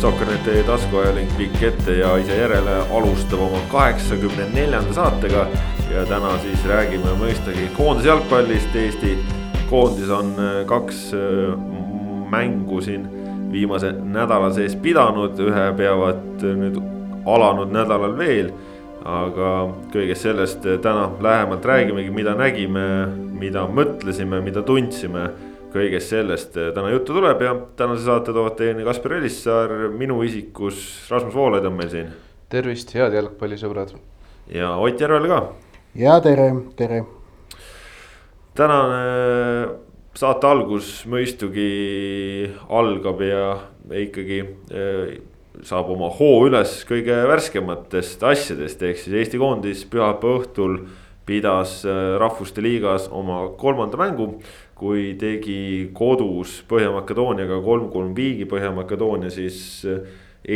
Sokkerneti taskuajalink pikk ette ja ise järele alustab oma kaheksakümne neljanda saatega. ja täna siis räägime mõistagi koondise jalgpallist, Eesti koondis on äh, kaks äh, mängu siin viimase nädala sees pidanud, ühe peavad nüüd alanud nädalal veel. aga kõigest sellest täna lähemalt räägimegi, mida nägime, mida mõtlesime, mida tundsime kõigest sellest eh, täna juttu tuleb ja tänase saate toovad teieni Kaspar Elissaar, minu isikus Rasmus Voolaid on meil siin. tervist, head jalgpallisõbrad. ja Ott Järvel ka. ja tere, tere. tänane saate algus mõistugi algab ja ikkagi eh, saab oma hoo üles kõige värskematest asjadest, ehk siis Eesti koondis pühapäeva õhtul pidas eh, Rahvuste Liigas oma kolmanda mängu kui tegi kodus Põhja-Makedooniaga kolm-kolm viigi Põhja-Makedoonia, siis eh,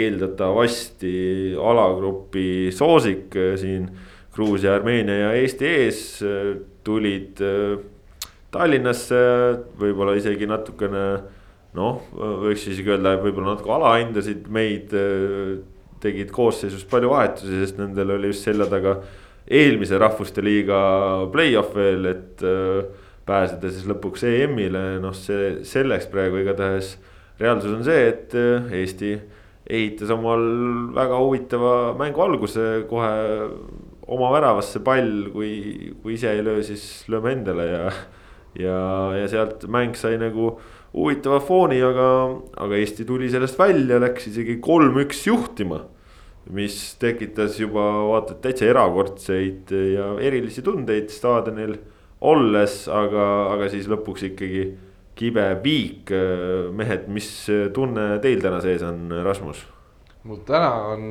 eeldatavasti alagrupi soosik eh, siin Gruusia, Armeenia ja Eesti ees eh, tulid Tallinnasse, võib-olla isegi natukene noh, võiks isegi öelda, võib-olla natuke alahindasid meid. tegid koosseisus palju vahetusi, sest nendel oli just selja taga eelmise rahvuste liiga play-off veel, et pääseda siis lõpuks EM-ile, noh, see selleks praegu igatahes. reaalsus on see, et äh, Eesti ehitas omal väga huvitava mängu alguse kohe oma väravasse pall, kui, kui ise ei löö, siis lööme endale ja. ja, ja sealt mäng sai nagu huvitava fooni, aga, aga Eesti tuli sellest välja, läks isegi kolm-üks juhtima. mis tekitas juba vaata et täitsa erakordseid ja erilisi tundeid staadionil olles, aga, aga siis lõpuks ikkagi kibe viik. mehed, mis tunne teil täna sees on, Rasmus? mul täna on,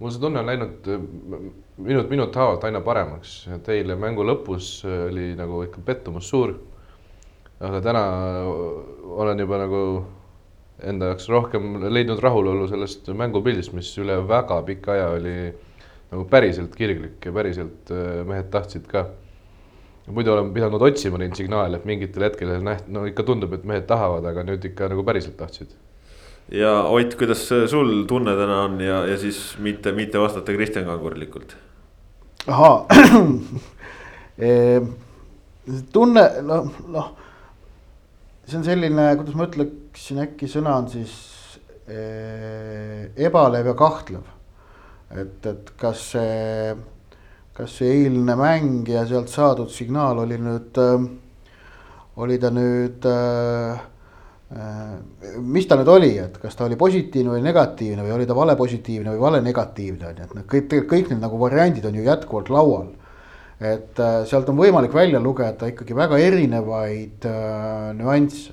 mul see tunne on läinud minut minut haavalt aina paremaks, et eile mängu lõpus oli nagu ikka pettumus suur. aga täna olen juba nagu enda jaoks rohkem leidnud rahulolu sellest mängupildist, mis üle väga pika aja oli nagu päriselt kirglik ja päriselt mehed tahtsid ka muidu olen pidanud otsima neid signaale, et mingitel hetkedel näht-, no ikka tundub, et mehed tahavad, aga nüüd ikka nagu päriselt tahtsid. ja Ott, kuidas sul tunne täna on ja, ja siis mitte, mitte vastata Kristjan Kangurlikult? ahaa ehm, tunne, noh, noh. see on selline, kuidas ma ütleksin, äkki sõna on siis eh, ebalev ja kahtlev. et, et kas see kas see eilne mäng ja sealt saadud signaal oli nüüd äh,, oli ta nüüd äh, äh, mis ta nüüd oli, et kas ta oli positiivne või negatiivne või oli ta vale positiivne või vale negatiivne on ju, et noh, kõik tegelikult kõik need nagu variandid on ju jätkuvalt laual. et sealt on võimalik välja lugeda ikkagi väga erinevaid nüansse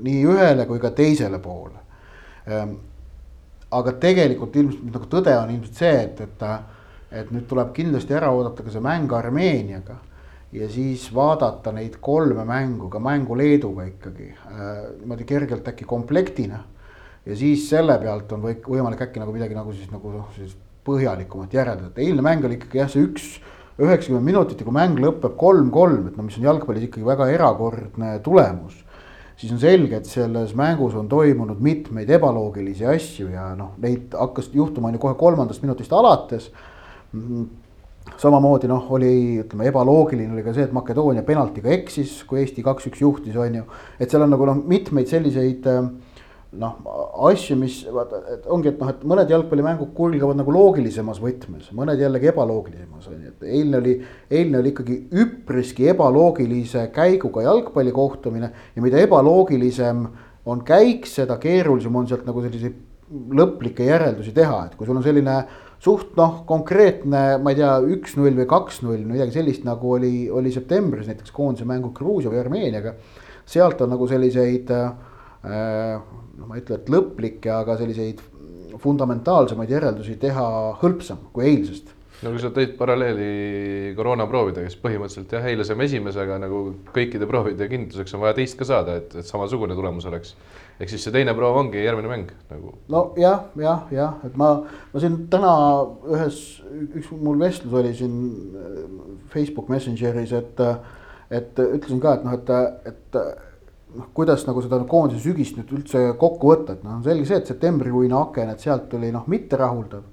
nii ühele kui ka teisele poole äh,. aga tegelikult ilmselt nagu tõde on ilmselt see, et, et et nüüd tuleb kindlasti ära oodata ka see mäng Armeeniaga ja siis vaadata neid kolme mängu, ka mängu Leeduga ikkagi äh, niimoodi kergelt äkki komplektina. ja siis selle pealt on või, võimalik äkki nagu midagi nagu siis nagu noh, siis põhjalikumat järeldada, et eilne mäng oli ikkagi jah, see üks üheksakümmend minutit ja kui mäng lõpeb kolm-kolm, et no mis on jalgpallis ikkagi väga erakordne tulemus siis on selge, et selles mängus on toimunud mitmeid ebaloogilisi asju ja noh, neid hakkas juhtuma on ju kohe kolmandast minutist alates samamoodi noh, oli ütleme ebaloogiline oli ka see, et Makedoonia penaltiga eksis, kui Eesti kaks-üks juhtis, on ju. et seal on nagu noh, mitmeid selliseid noh, asju, mis vaata, et ongi, et noh, et mõned jalgpallimängud kulgevad nagu loogilisemas võtmes, mõned jällegi ebaloogilisemas on ju, et eilne oli, eilne oli ikkagi üpriski ebaloogilise käiguga jalgpallikohtumine. ja mida ebaloogilisem on käik, seda keerulisem on sealt nagu selliseid lõplikke järeldusi teha, et kui sul on selline suht noh, konkreetne, ma ei tea, üks-null või kaks-null, midagi sellist nagu oli, oli septembris näiteks koondise mängu Gruusia või Armeeniaga. sealt on nagu selliseid äh,, noh, ma ei ütle, et lõplikke, aga selliseid fundamentaalsemaid järeldusi teha hõlpsam kui eilsest no kui sa tõid paralleeli koroonaproovidega, siis põhimõtteliselt jah, eile saime esimese, aga nagu kõikide proovide kinnituseks on vaja teist ka saada, et, et samasugune tulemus oleks. Ehk siis see teine proov ongi järgmine mäng nagu. no jah, jah, jah, et ma, ma siin täna ühes, üks mul vestlus oli siin äh, Facebook Messengeris, et, et ütlesin ka, et noh, et, et noh, kuidas nagu seda koondise sügist nüüd üldse kokku võtta, et noh, on selge see, et septembrikuine aken, et sealt tuli noh, mitte rahuldav.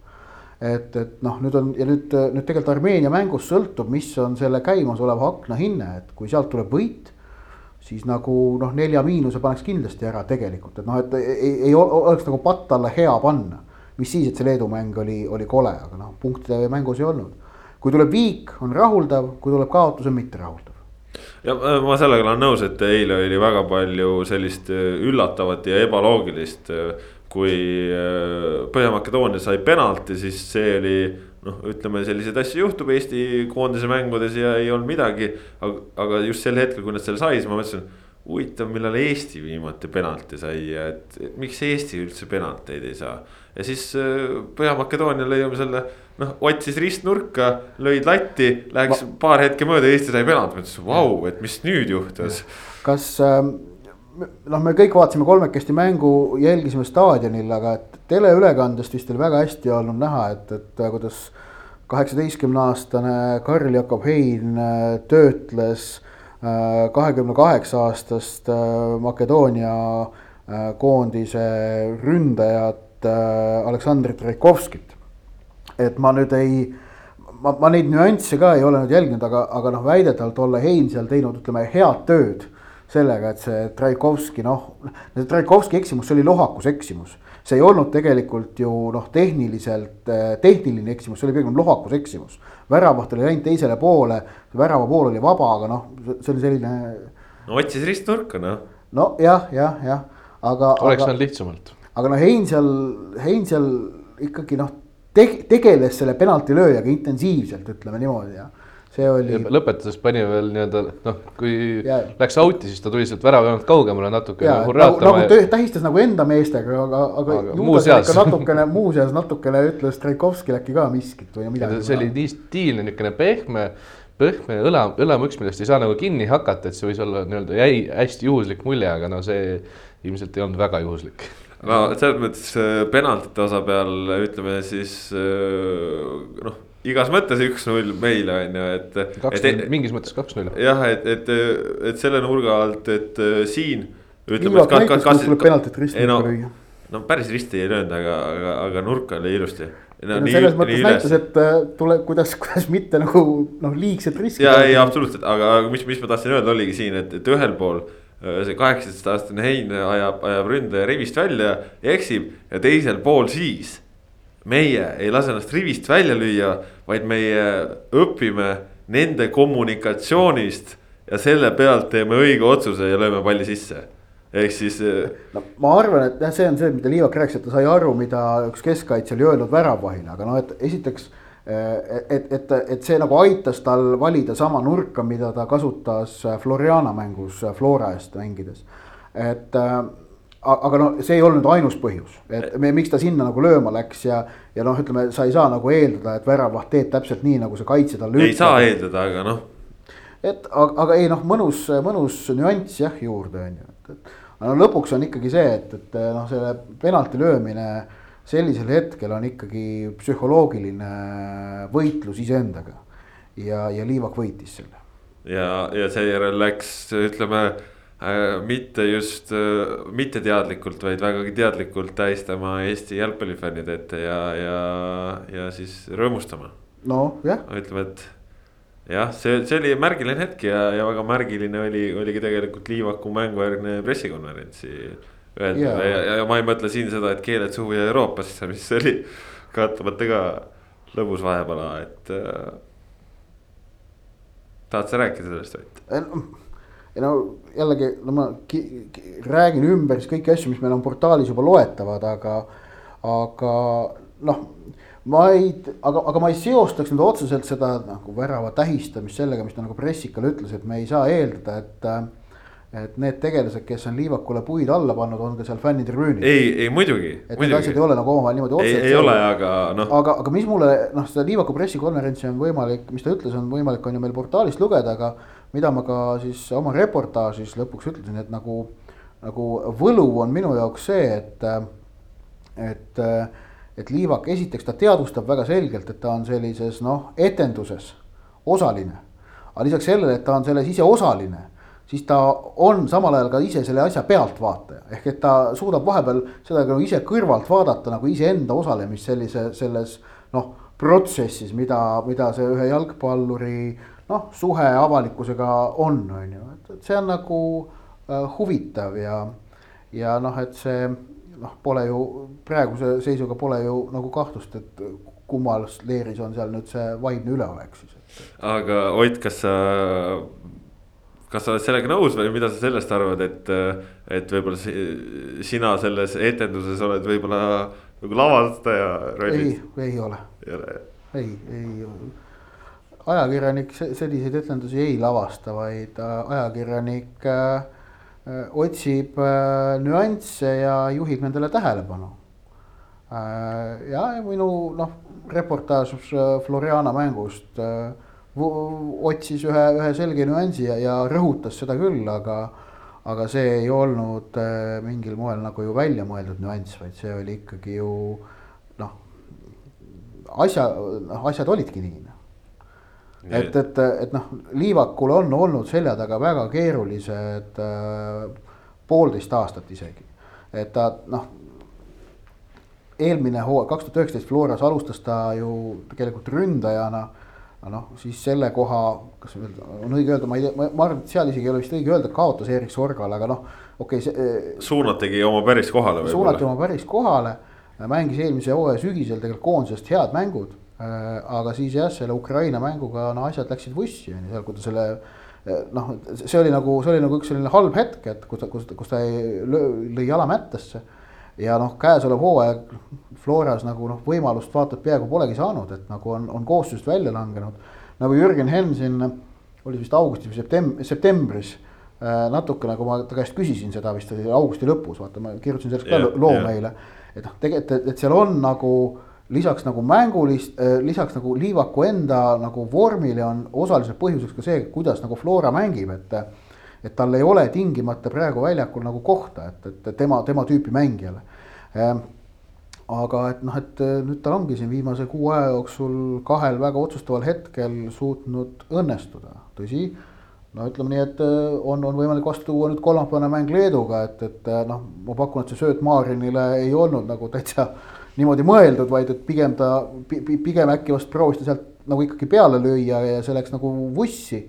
et, et noh, nüüd on ja nüüd, nüüd tegelikult Armeenia mängust sõltub, mis on selle käimasoleva akna hinne, et kui sealt tuleb võit siis nagu noh, nelja miinuse paneks kindlasti ära tegelikult, et noh, et ei, ei oleks nagu patt alla hea panna. mis siis, et see Leedu mäng oli, oli kole, aga noh, punktide mängus ei olnud. kui tuleb viik, on rahuldav, kui tuleb kaotus, on mitte rahuldav ja ma sellega olen nõus, et eile oli väga palju sellist äh, üllatavat ja ebaloogilist. Äh, kui äh, Põhja-Makedoonia sai penalti, siis see oli noh, ütleme selliseid asju juhtub Eesti koondise mängudes ja ei olnud midagi. aga, aga just sel hetkel, kui nad selle sai, siis ma mõtlesin, huvitav, millal Eesti viimati penalti sai ja et, et miks Eesti üldse penalteid ei saa. ja siis Põhja-Makedoonia lõi oma selle noh, otsis ristnurka, lõid latti, läks Ma... paar hetke mööda, Eesti sai penalti, mõtlesin vau, et mis nüüd juhtus. kas äh, noh, me kõik vaatasime kolmekesti mängu, jälgisime staadionil, aga et teleülekandest vist oli väga hästi olnud näha, et, et äh, kuidas kaheksateistkümne aastane Karl Jakob Hein äh, töötles äh, kahekümne kaheksa aastast Makedoonia koondise ründajat Aleksandr Traikovskit et ma nüüd ei, ma, ma neid nüansse ka ei ole nüüd jälginud, aga, aga noh, väidetavalt olla Hein seal teinud, ütleme head tööd sellega, et see Traikovski noh, see Traikovski eksimus, see oli lohakus eksimus. see ei olnud tegelikult ju noh, tehniliselt tehniline eksimus, see oli pigem lohakus eksimus. väravaht oli läinud teisele poole, värava pool oli vaba, aga noh, see oli selline. no otsis ristnurka noh. nojah, jah, jah, aga. oleks saanud lihtsamalt. aga noh, Hein seal, Hein seal ikkagi noh teg-, tegeles selle penaltilööjaga intensiivselt, ütleme niimoodi ja see oli. lõpetuses pani veel nii-öelda noh, kui ja. läks out'i, siis ta tuli sealt värava joonelt kaugemale natuke. nagu, nagu ja... tähistas nagu enda meestega, aga, aga, aga muuseas natukene, muuseas natukene ütles Traikovskil äkki ka miskit või midagi. see oli nii stiilne, niisugune pehme, pehme õla, õlamüks, millest ei saa nagu kinni hakata, et see võis olla nii-öelda jäi hästi juhuslik mulje, aga no see ilmselt ei olnud väga juhuslik no selles mõttes äh, penaltite osa peal ütleme siis äh, noh, igas mõttes üks-null meile on ju, et. kaks-null, mingis mõttes kaks-null. jah, et, et, et selle nurga alt, et äh, siin. Liivak näitas, kuidas tuleb penaltit risti no, lüüa. no päris risti ei löönud, aga, aga, aga nurk oli ilusti. No, no selles mõttes näitas, et tuleb, kuidas, kuidas mitte nagu noh, liigselt riski. ja ei, absoluutselt, aga mis, mis ma tahtsin öelda, oligi siin, et, et ühel pool Äh, see kaheksateistaastane Hein ajab, ajab ründaja rivist välja ja eksib ja teisel pool siis. meie ei lase ennast rivist välja lüüa, vaid meie õpime nende kommunikatsioonist ja selle pealt teeme õige otsuse ja lööme palli sisse ehk siis. Äh, no ma arvan, et jah, see on see, mida Liivak rääkis, et ta sai aru, mida üks keskkaitsja oli öelnud väravvahile, aga noh, et esiteks et, et, et see nagu aitas tal valida sama nurka, mida ta kasutas Floriana mängus Flora eest mängides. et aga no see ei olnud ainus põhjus, et me, miks ta sinna nagu lööma läks ja, ja noh, ütleme, sa ei saa nagu eeldada, et väravaht teeb täpselt nii, nagu see kaitse talle ütleb. ei saa eeldada, aga noh. et aga, aga ei noh, mõnus, mõnus nüanss jah juurde on ju, et, et aga no lõpuks on ikkagi see, et, et noh, selle penalti löömine sellisel hetkel on ikkagi psühholoogiline võitlus iseendaga. ja, ja Liivak võitis selle. ja, ja seejärel läks, ütleme mitte just äh, mitteteadlikult, vaid vägagi teadlikult tähistama Eesti jalgpallifännide ette ja, ja, ja siis rõõmustama. nojah. ütleme, et jah, see, see oli märgiline hetk ja, ja väga märgiline oli, oligi tegelikult Liivaku mängujärgne pressikonverentsi öelda ja, ja, ja ma ei mõtle siin seda, et keeled suhu ja Euroopasse, mis oli kahtlemata ka lõbus vahepala, et äh,. tahad sa rääkida sellest või? Ei no jällegi, no ma räägin ümber siis kõiki asju, mis meil on portaalis juba loetavad, aga, aga noh ma ei, aga, aga ma ei seostaks nüüd otseselt seda nagu värava tähistamist sellega, mis ta nagu pressikale ütles, et me ei saa eeldada, et et need tegelased, kes on liivakule puid alla pannud, on ka seal fännitribüünil. ei, ei muidugi. et need asjad ei ole nagu omavahel niimoodi otseselt. ei, ei ole, aga noh. aga, aga mis mulle noh, seda liivaku pressikonverentsi on võimalik, mis ta ütles, on võimalik, on ju meil portaalist lugeda, aga mida ma ka siis oma reportaažis lõpuks ütlesin, et nagu, nagu võlu on minu jaoks see, et, et, et liivak, esiteks ta teadvustab väga selgelt, et ta on sellises noh, etenduses osaline. aga lisaks sellele, et ta on selles ise osaline siis ta on samal ajal ka ise selle asja pealtvaataja, ehk et ta suudab vahepeal seda nagu ise kõrvalt vaadata nagu iseenda osalemist sellise, selles noh, protsessis, mida, mida see ühe jalgpalluri noh, suhe avalikkusega on, on ju, et, et see on nagu äh, huvitav ja, ja noh, et see noh, pole ju praeguse seisuga pole ju nagu kahtlust, et kummas leeris on seal nüüd see vaimne üleolek siis. aga Ott, kas sa, kas sa oled sellega nõus või mida sa sellest arvad, et, et võib-olla sina selles etenduses oled võib-olla nagu lavastaja rollis? ei, ei ole. ei, ei ajakirjanik selliseid etendusi ei lavasta, vaid äh, ajakirjanik äh, otsib äh, nüansse ja juhib nendele tähelepanu äh,. ja minu noh, reportaaž Floriana mängust otsis ühe, ühe selge nüansi ja, ja rõhutas seda küll, aga aga see ei olnud mingil moel nagu ju välja mõeldud nüanss, vaid see oli ikkagi ju noh, asja, noh asjad olidki nii et, et, et noh, Liivakul on olnud selja taga väga keerulised äh, poolteist aastat isegi. et ta noh, eelmine hooaeg, kaks tuhat üheksateist Floras alustas ta ju tegelikult ründajana. noh, siis selle koha, kas on õige öelda, ma ei tea, ma arvan, et seal isegi ei ole vist õige öelda, kaotas Erik Sorgale, aga noh, okei okay,. Äh, suunatigi oma päris kohale. suunati oma päris kohale, mängis eelmise hooaja sügisel tegelikult koondisest head mängud aga siis jah, selle Ukraina mänguga no asjad läksid vussi on ju, seal kui ta selle äh, noh, see oli nagu, see oli nagu üks selline halb hetk, et kus ta, kus, kus ta lõi jala mättesse. ja noh, käesolev hooaeg Floras nagu noh, võimalust vaata et peaaegu polegi saanud, et nagu on, on koosseisust välja langenud. nagu Jürgen Henn siin oli vist augustis või septem-, septembris äh, natuke nagu ma ta käest küsisin seda vist augusti lõpus, vaata ma kirjutasin sellest ka yeah, loo yeah. meile. et noh, tegelikult, et seal on nagu lisaks nagu mängulist, äh, lisaks nagu Liivaku enda nagu vormile on osaliselt põhjuseks ka see, kuidas nagu Flora mängib, et. et tal ei ole tingimata praegu väljakul nagu kohta, et, et tema, tema tüüpi mängijale. Ehm, aga et noh, et äh, nüüd tal ongi siin viimase kuu aja jooksul kahel väga otsustaval hetkel suutnud õnnestuda, tõsi no ütleme nii, et äh, on, on võimalik vastu tuua nüüd kolmapäevane mäng Leeduga, et, et noh, ma pakun, et see sööt Maarinile ei olnud nagu täitsa niimoodi mõeldud, vaid et pigem ta, pigem äkki vast proovis ta sealt nagu ikkagi peale lüüa ja see läks nagu vussi.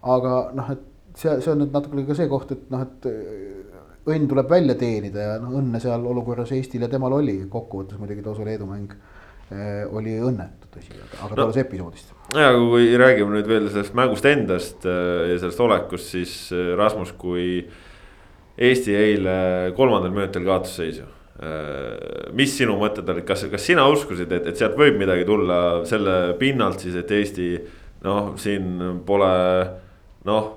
aga noh, et see, see on nüüd natuke ka see koht, et noh, et äh, õnn tuleb välja teenida ja noh, õnne seal olukorras Eestil ja temal oli, kokkuvõttes muidugi too Leedu mäng eh, oli õnnetu, tõsi, aga no, alles episoodist. ja kui räägime nüüd veel sellest mängust endast ja sellest olekust, siis Rasmus, kui Eesti eile kolmandal minutil kaotas seisu Äh, mis sinu mõtted olid, kas, kas sina uskusid, et, et sealt võib midagi tulla selle pinnalt siis, et Eesti noh, siin pole noh.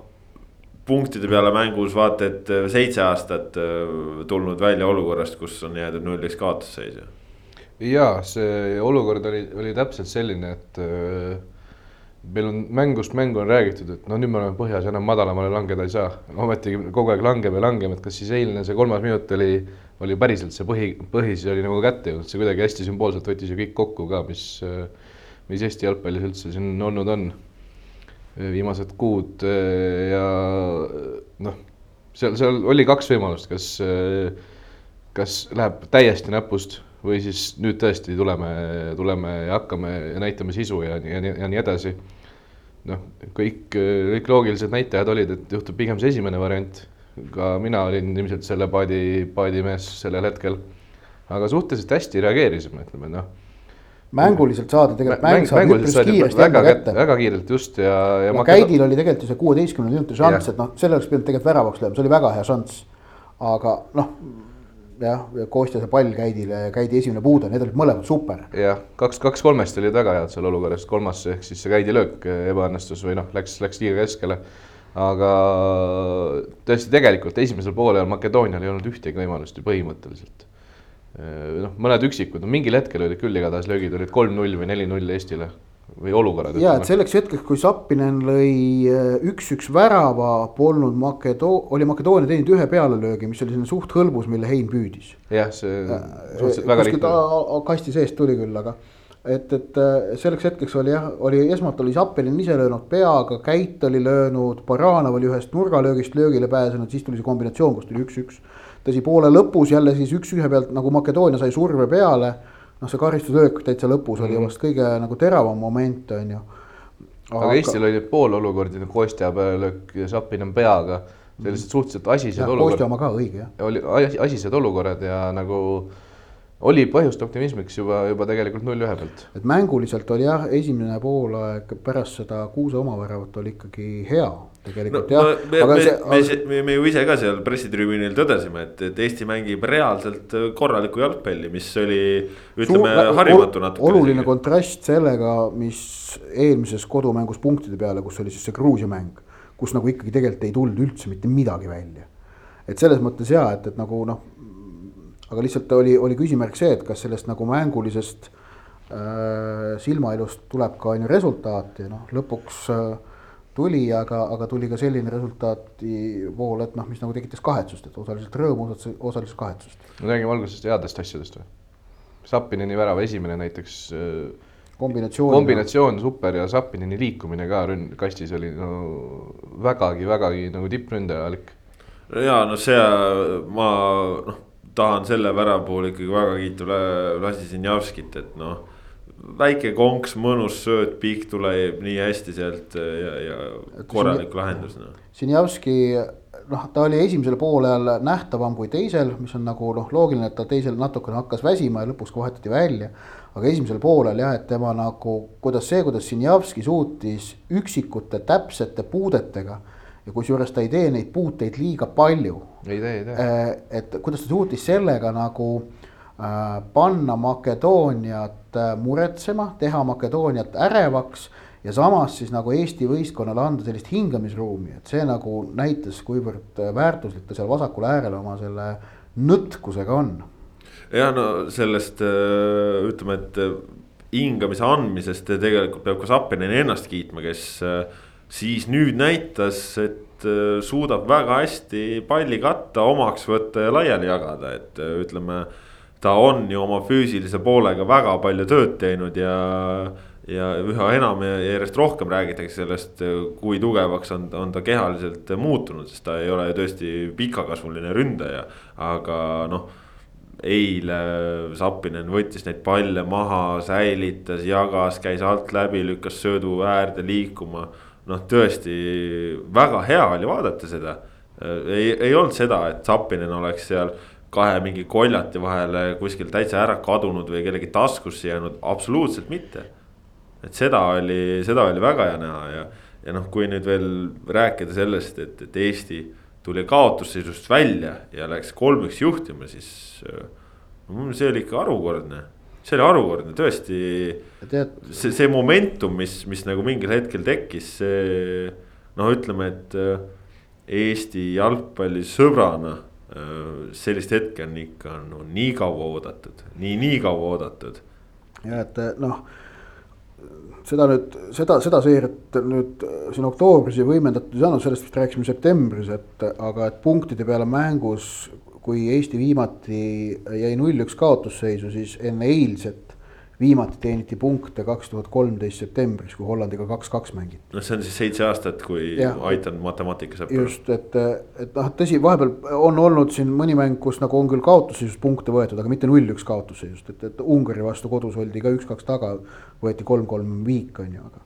punktide peale mängus vaata, et seitse aastat äh, tulnud välja olukorrast, kus on jäädud nulliks kaotusseisu. ja see olukord oli, oli täpselt selline, et äh, meil on mängust mängu on räägitud, et no nüüd me oleme põhjas, enam madalamale langeda ei saa. ometigi kogu aeg langeme langeme, et kas siis eilne see kolmas minut oli oli päriselt see põhi, põhis oli nagu kätte jõudnud, see kuidagi hästi sümboolselt võttis ju kõik kokku ka, mis, mis Eesti jalgpallis üldse siin olnud on viimased kuud ja noh, seal, seal oli kaks võimalust, kas, kas läheb täiesti näpust või siis nüüd tõesti tuleme, tuleme ja hakkame ja näitame sisu ja, ja, ja nii edasi. noh, kõik, kõik loogilised näitajad olid, et juhtub pigem see esimene variant ka mina olin ilmselt selle paadi, paadimees sellel hetkel. aga suhteliselt hästi reageerisime, ütleme noh. mänguliselt saada tegelikult mäng saab üpris kiiresti väga kätte. väga kiirelt just ja, ja. ja Käidil oli tegelikult ju see kuueteistkümne minuti šanss, et noh, selle oleks pidanud tegelikult väravaks lööma, see oli väga hea šanss. aga noh jah, Kostja see pall Käidile ja Käidi esimene puude, need olid mõlemad super. jah, kaks, kaks kolmest olid väga head seal olukorras, kolmas ehk siis see Käidi löök ebaõnnestus või noh, läks, läks liiga keskele aga tõesti, tegelikult esimesel poolel Makedoonial ei olnud ühtegi võimalust ju põhimõtteliselt. noh, mõned üksikud, no mingil hetkel olid küll igatahes löögid olid kolm-null või neli-null Eestile või olukorrad. ja, et selleks hetkeks, kui Zappinen lõi äh, üks-üks värava, polnud Makedoo-, oli Makedoonia teinud ühe pealelöögi, mis oli selline suht hõlbus, mille Hein püüdis. jah, see äh, suhteliselt väga lihtne. kasti seest tuli küll, aga et, et äh, selleks hetkeks oli jah, oli esmalt oli Zappelin ise löönud peaga, Käit oli löönud, Baranov oli ühest nurgalöögist löögile pääsenud, siis tuli see kombinatsioon, kus tuli üks-üks. tõsi, poole lõpus jälle siis üks-ühe pealt nagu Makedoonia sai surve peale. noh, see karistuslöök täitsa lõpus oli Mhm. vast kõige nagu teravam moment, on ju. aga Eestil oli poololukordi, nagu Kostja peale löök ja Sapinen peaga, sellised suhteliselt asised olukorrad. Kostja oma ka õige jah. oli asi- asised olukorrad ja nagu oli põhjust optimismiks juba, juba tegelikult null-ühe pealt. et mänguliselt oli jah, esimene poolaeg pärast seda Kuuse omaväravat oli ikkagi hea tegelikult no, jah. me, aga me, see, me, me, me ju ise ka seal pressitribüünil tõdesime, et, et Eesti mängib reaalselt korralikku jalgpalli, mis oli ütleme Suur- harimatu ol- natuke. oluline kontrast sellega, mis eelmises kodumängus punktide peale, kus oli siis see Gruusia mäng, kus nagu ikkagi tegelikult ei tulnud üldse mitte midagi välja. et selles mõttes ja, et, et nagu noh, aga lihtsalt oli, oli küsimärk see, et kas sellest nagu mängulisest äh, silmailust tuleb ka on ju resultaat ja noh, lõpuks äh, tuli, aga, aga tuli ka selline resultaati pool, et noh, mis nagu tekitas kahetsust, et osaliselt rõõmu, osaliselt kahetsust. no räägime algusest headest asjadest või? Sapineni värava esimene näiteks äh, kombinatsioon. kombinatsioon super ja Sapineni liikumine ka rünn-, kastis oli no vägagi, vägagi nagu tippründajalik. ja no see ma noh, tahan selle värava puhul ikkagi väga kiita Vlasi Sinjavskit, et noh. väike konks, mõnus sööt, pikk tuleb nii hästi sealt ja, ja korralik lahendus noh. Sinjavski, noh, ta oli esimesel poolel nähtavam kui teisel, mis on nagu noh, loogiline, et ta teisel natukene hakkas väsima ja lõpuks ka vahetati välja. aga esimesel poolel jah, et tema nagu, kuidas see, kuidas Sinjavski suutis üksikute täpsete puudetega ja kusjuures ta ei tee neid puuteid liiga palju. ei tee, ei tee. et kuidas ta suutis sellega nagu äh, panna Makedooniat äh, muretsema, teha Makedooniat ärevaks ja samas siis nagu Eesti võistkonnale anda sellist hingamisruumi, et see nagu näitas, kuivõrd äh, väärtuslik ta seal vasakul äärel oma selle nõtkusega on. ja no sellest äh, ütleme, et äh, hingamise andmisest tegelikult peab ka Zappinen ennast kiitma, kes äh, siis nüüd näitas, et äh, suudab väga hästi palli katta, omaks võtta ja laiali jagada, et ütleme. ta on ju oma füüsilise poolega väga palju tööd teinud ja, ja üha enam ja järjest rohkem räägitakse sellest, kui tugevaks on, on ta kehaliselt muutunud, sest ta ei ole ju tõesti pikakasvuline ründaja, aga noh eile Zappinen võttis neid palle maha, säilitas, jagas, käis alt läbi, lükkas söödu äärde liikuma. Noh, tõesti väga hea oli vaadata seda. ei, ei olnud seda, et Zappinen oleks seal kahe mingi koljati vahele kuskil täitsa ära kadunud või kellegi taskusse jäänud, absoluutselt mitte. et seda oli, seda oli väga hea näha ja, ja noh, kui nüüd veel rääkida sellest, et, et Eesti tuli kaotusseisust välja ja läks kolmeks juhtima, siis see oli ikka harukordne. See oli harukordne, tõesti. see, see momentum, mis, mis nagu mingil hetkel tekkis, see noh, ütleme, et Eesti jalgpallisõbrana sellist hetke on ikka no nii kaua oodatud, nii, nii kaua oodatud. ja et noh seda nüüd, seda, seda seeriat nüüd siin oktoobris ei võimendatud ei saanud, sellest vist rääkisime septembris, et aga et punktide peale mängus, kui Eesti viimati jäi null-üks kaotusseisu, siis enne eilset viimati teeniti punkte kaks tuhat kolmteist septembris, kui Hollandiga kaks-kaks mängiti. noh, see on siis seitse aastat, kui ja. aitan matemaatikas õppida. just, et, et noh, tõsi, vahepeal on olnud siin mõni mäng, kus nagu on küll kaotusseisust punkte võetud, aga mitte null-üks kaotusseisust, et, et Ungari vastu kodus oldi ka üks-kaks taga. võeti kolm-kolm viik, on ju, aga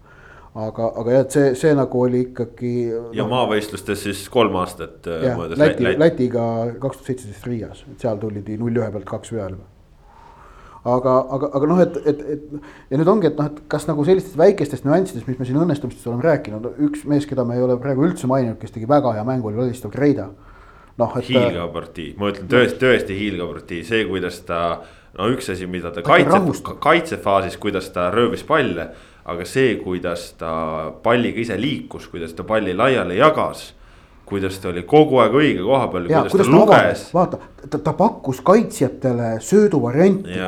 aga, aga jah, et see, see nagu oli ikkagi. ja no, maavõistlustes siis kolm aastat. jah, Läti, Läti., Lätiga kaks tuhat seitseteist Riias, et seal tuldi null-ühe pealt kaks peale aga, aga, aga noh, et, et, et ja nüüd ongi, et noh, et kas nagu sellistest väikestest nüanssidest, mis me siin õnnestumistest oleme rääkinud, üks mees, keda me ei ole praegu üldse maininud, kes tegi väga hea mängu, oli Vladislav Greida. noh, et. hiilgav partii, ma ütlen tõesti, tõesti hiilgav partii, see, kuidas ta, no üks asi, mida ta kaitse, kaitsefaasis, kuidas ta röövis palle. Aga see, kuidas ta palliga ise liikus, kuidas ta palli laiali jagas kuidas ta oli kogu aeg õige koha peal, kuidas, kuidas ta luges. vaata, ta, ta pakkus kaitsjatele sööduvarianti,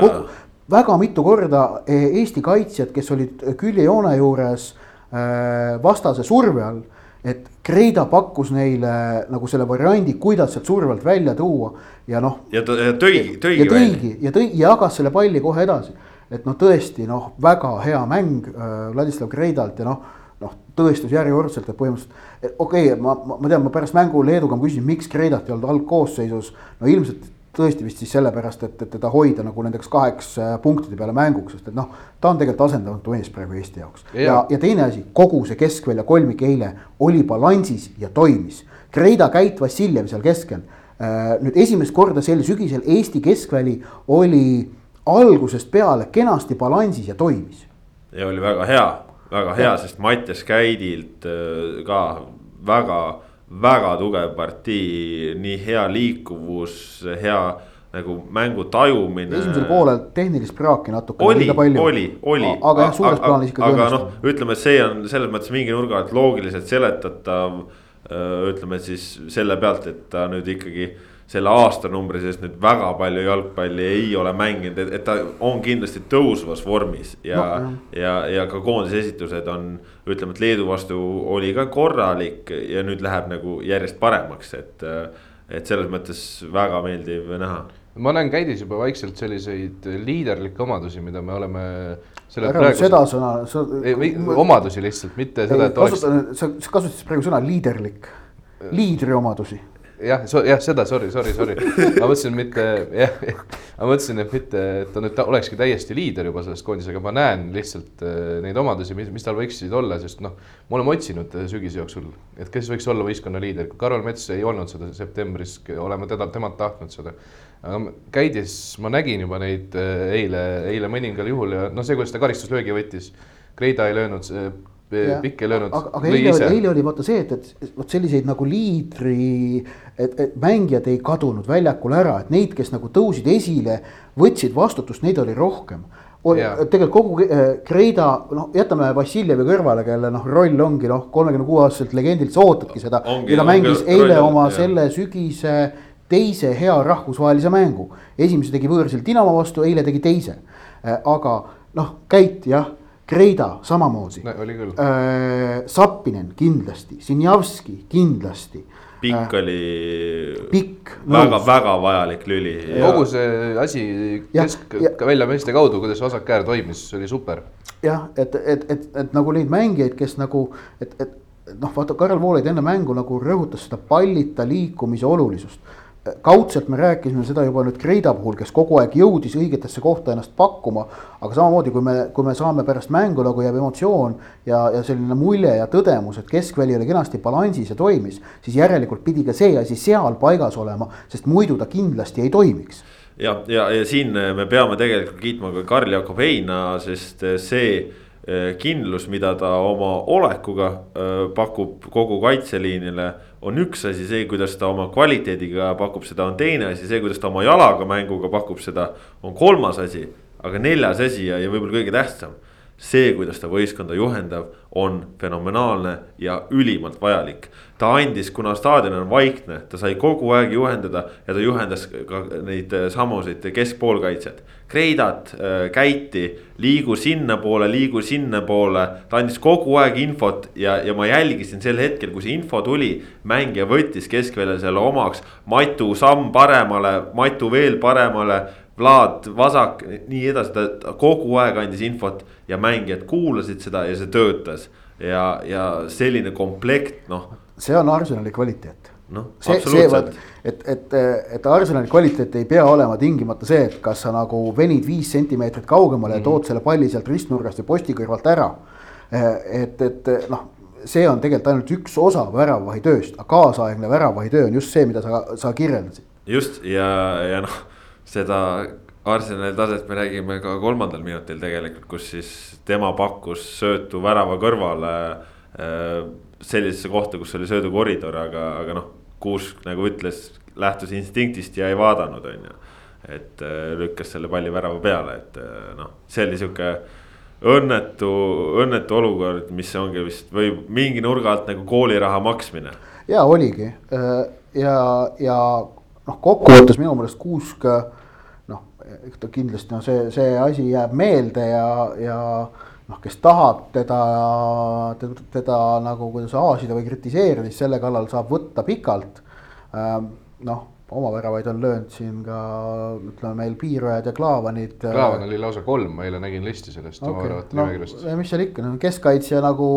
väga mitu korda Eesti kaitsjad, kes olid küljejoone juures äh, vastase surve all. et Kreida pakkus neile nagu selle variandi, kuidas sealt surve alt välja tuua ja noh. ja ta ja tõi, tõigi ja tõigi ja tõi ja jagas selle palli kohe edasi et noh, tõesti noh, väga hea mäng äh, Vladislav Kreidalt ja noh noh, tõestus järjekordselt, et põhimõtteliselt okei okay,, ma, ma, ma tean, ma pärast mängu Leeduga ma küsisin, miks Kreidat ei olnud algkoosseisus. no ilmselt tõesti vist siis sellepärast, et, et teda hoida nagu nendeks kaheks äh, punktide peale mänguks, sest et noh, ta on tegelikult asendamatu mees praegu Eesti jaoks. ja, ja, ja teine asi, kogu see keskvälja kolmik eile oli balansis ja toimis. Kreida, Käit, Vassiljev seal keskel. Äh, nüüd esimest korda sel sügisel Eesti keskväli oli algusest peale kenasti balansis ja toimis. ja oli väga hea, väga hea, sest Mattias Käidilt äh, ka väga väga tugev partii, nii hea liikuvus, hea nagu mängu tajumine. esimesel poolel tehnilist praaki natuke. oli, oli, oli. aga jah, suures plaanis ikkagi aga noh, ütleme, et see on selles mõttes mingi nurga alt loogiliselt seletatav. ütleme siis selle pealt, et ta nüüd ikkagi selle aastanumbri sees nüüd väga palju jalgpalli ei ole mänginud, et, et ta on kindlasti tõusvas vormis ja no,, ja, ja ka koondise esitused on. ütleme, et Leedu vastu oli ka korralik ja nüüd läheb nagu järjest paremaks, et, et selles mõttes väga meeldiv näha ma näen Käidis juba vaikselt selliseid liiderlikke omadusi, mida me oleme. ära praegu seda sõna sa.... omadusi lihtsalt, mitte ei, seda, et oleks. sa kasutasid praegu sõna liiderlik, liidri omadusi jah, jah, seda sorry, sorry, sorry, ma mõtlesin mitte jah, ma mõtlesin, et mitte, et ta nüüd ta olekski täiesti liider juba selles koondises, aga ma näen lihtsalt äh, neid omadusi, mis, mis tal võiksid olla, sest noh. me oleme otsinud äh, sügise jooksul, et kes võiks olla võistkonna liider, Karol Mets ei olnud seda septembris, oleme teda, temalt tahtnud seda. aga käides ma nägin juba neid äh, eile, eile mõningal juhul ja noh, see, kuidas ta karistuslöögi võttis. Kreida ei löönud pikk ei löönud. aga, aga eile, eile oli vaata see, et, et vot selliseid nagu liidri, et, et mängijad ei kadunud väljakule ära, et neid, kes nagu tõusid esile, võtsid vastutust, neid oli rohkem. tegelikult kogu äh, Kreida, noh, jätame Vassiljevi kõrvale, kelle noh, roll ongi noh, kolmekümne kuue aastaselt legendilt, sa ootadki seda. ta mängis ongi, eile oma jah. selle sügise teise hea rahvusvahelise mängu. esimese tegi võõrsil Dinamo vastu, eile tegi teise. Äh, aga noh, Käit jah Kreida samamoodi no,. oli äh,. Sappinen kindlasti, Sinjavski kindlasti. Pikk oli. pikk. väga-väga vajalik lüli. kogu see asi kesk välja meeste kaudu, kuidas vasak äär toimis, oli super. jah, et, et, et, et nagu neid mängijaid, kes nagu, et, et noh, vaata Karel Voolaid enne mängu nagu rõhutas seda pallita liikumise olulisust kaudselt me rääkisime seda juba nüüd Kreida puhul, kes kogu aeg jõudis õigetesse kohta ennast pakkuma. aga samamoodi, kui me, kui me saame pärast mängu nagu jääb emotsioon ja, ja selline mulje ja tõdemus, et keskväli oli kenasti balansis ja toimis. siis järelikult pidi ka see asi seal paigas olema, sest muidu ta kindlasti ei toimiks ja, ja, ja siin me peame tegelikult kiitma ka Karl-Jakob Heina, sest see Eh, kindlus, mida ta oma olekuga eh, pakub kogu kaitseliinile. On üks asi see, kuidas ta oma kvaliteediga pakub seda, on teine asi see, kuidas ta oma jalaga mänguga pakub seda, on kolmas asi. aga neljas asi ja, ja võib-olla kõige tähtsam see, kuidas ta võistkonda juhendab, on fenomenaalne ja ülimalt vajalik. ta andis, kuna staadion on vaikne, ta sai kogu aeg juhendada ja ta juhendas ka neid äh, samuseid keskpoolkaitset. Kreidat, äh, Käiti, liigu sinnapoole, liigu sinnapoole, ta andis kogu aeg infot ja, ja ma jälgisin sel hetkel, kui see info tuli. mängija võttis keskväljal selle omaks, Matu samm paremale, Matu veel paremale Vlad vasak, nii edasi, ta kogu aeg andis infot ja mängijad kuulasid seda ja see töötas. ja, ja selline komplekt, noh. see on Arsenali kvaliteet. noh, absoluutselt. et, et, et Arsenali kvaliteet ei pea olema tingimata see, et kas sa nagu venid viis sentimeetrit kaugemale mm -hmm. ja tood selle palli sealt ristnurgast või posti kõrvalt ära. et, et noh see on tegelikult ainult üks osa väravvahi tööst, aga kaasaegne väravvahi töö on just see, mida sa, sa kirjeldasid. just ja, ja noh seda Arsenali taset me räägime ka kolmandal minutil tegelikult, kus siis tema pakkus söötu värava kõrvale äh,. sellisesse kohta, kus oli söödukoridor, aga, aga noh, Kuusk nagu ütles, lähtus instinktist ja ei vaadanud, on ju. et äh, lükkas selle palli värava peale, et äh, noh, see oli sihuke õnnetu, õnnetu olukord, mis ongi vist või mingi nurga alt nagu kooliraha maksmine. ja oligi äh, ja, ja noh, kokkuvõttes minu meelest Kuusk eks ta kindlasti noh, see, see asi jääb meelde ja, ja noh, kes tahab teda, teda, teda nagu kuidas aasida või kritiseerida, siis selle kallal saab võtta pikalt. noh, oma väravaid on löönud siin ka ütleme meil Piirojad ja Klaavanid. Klaavan oli lausa kolm, ma eile nägin listi sellest okay. oma väravate no, nimekirjast. mis seal ikka, no keskkaitsja nagu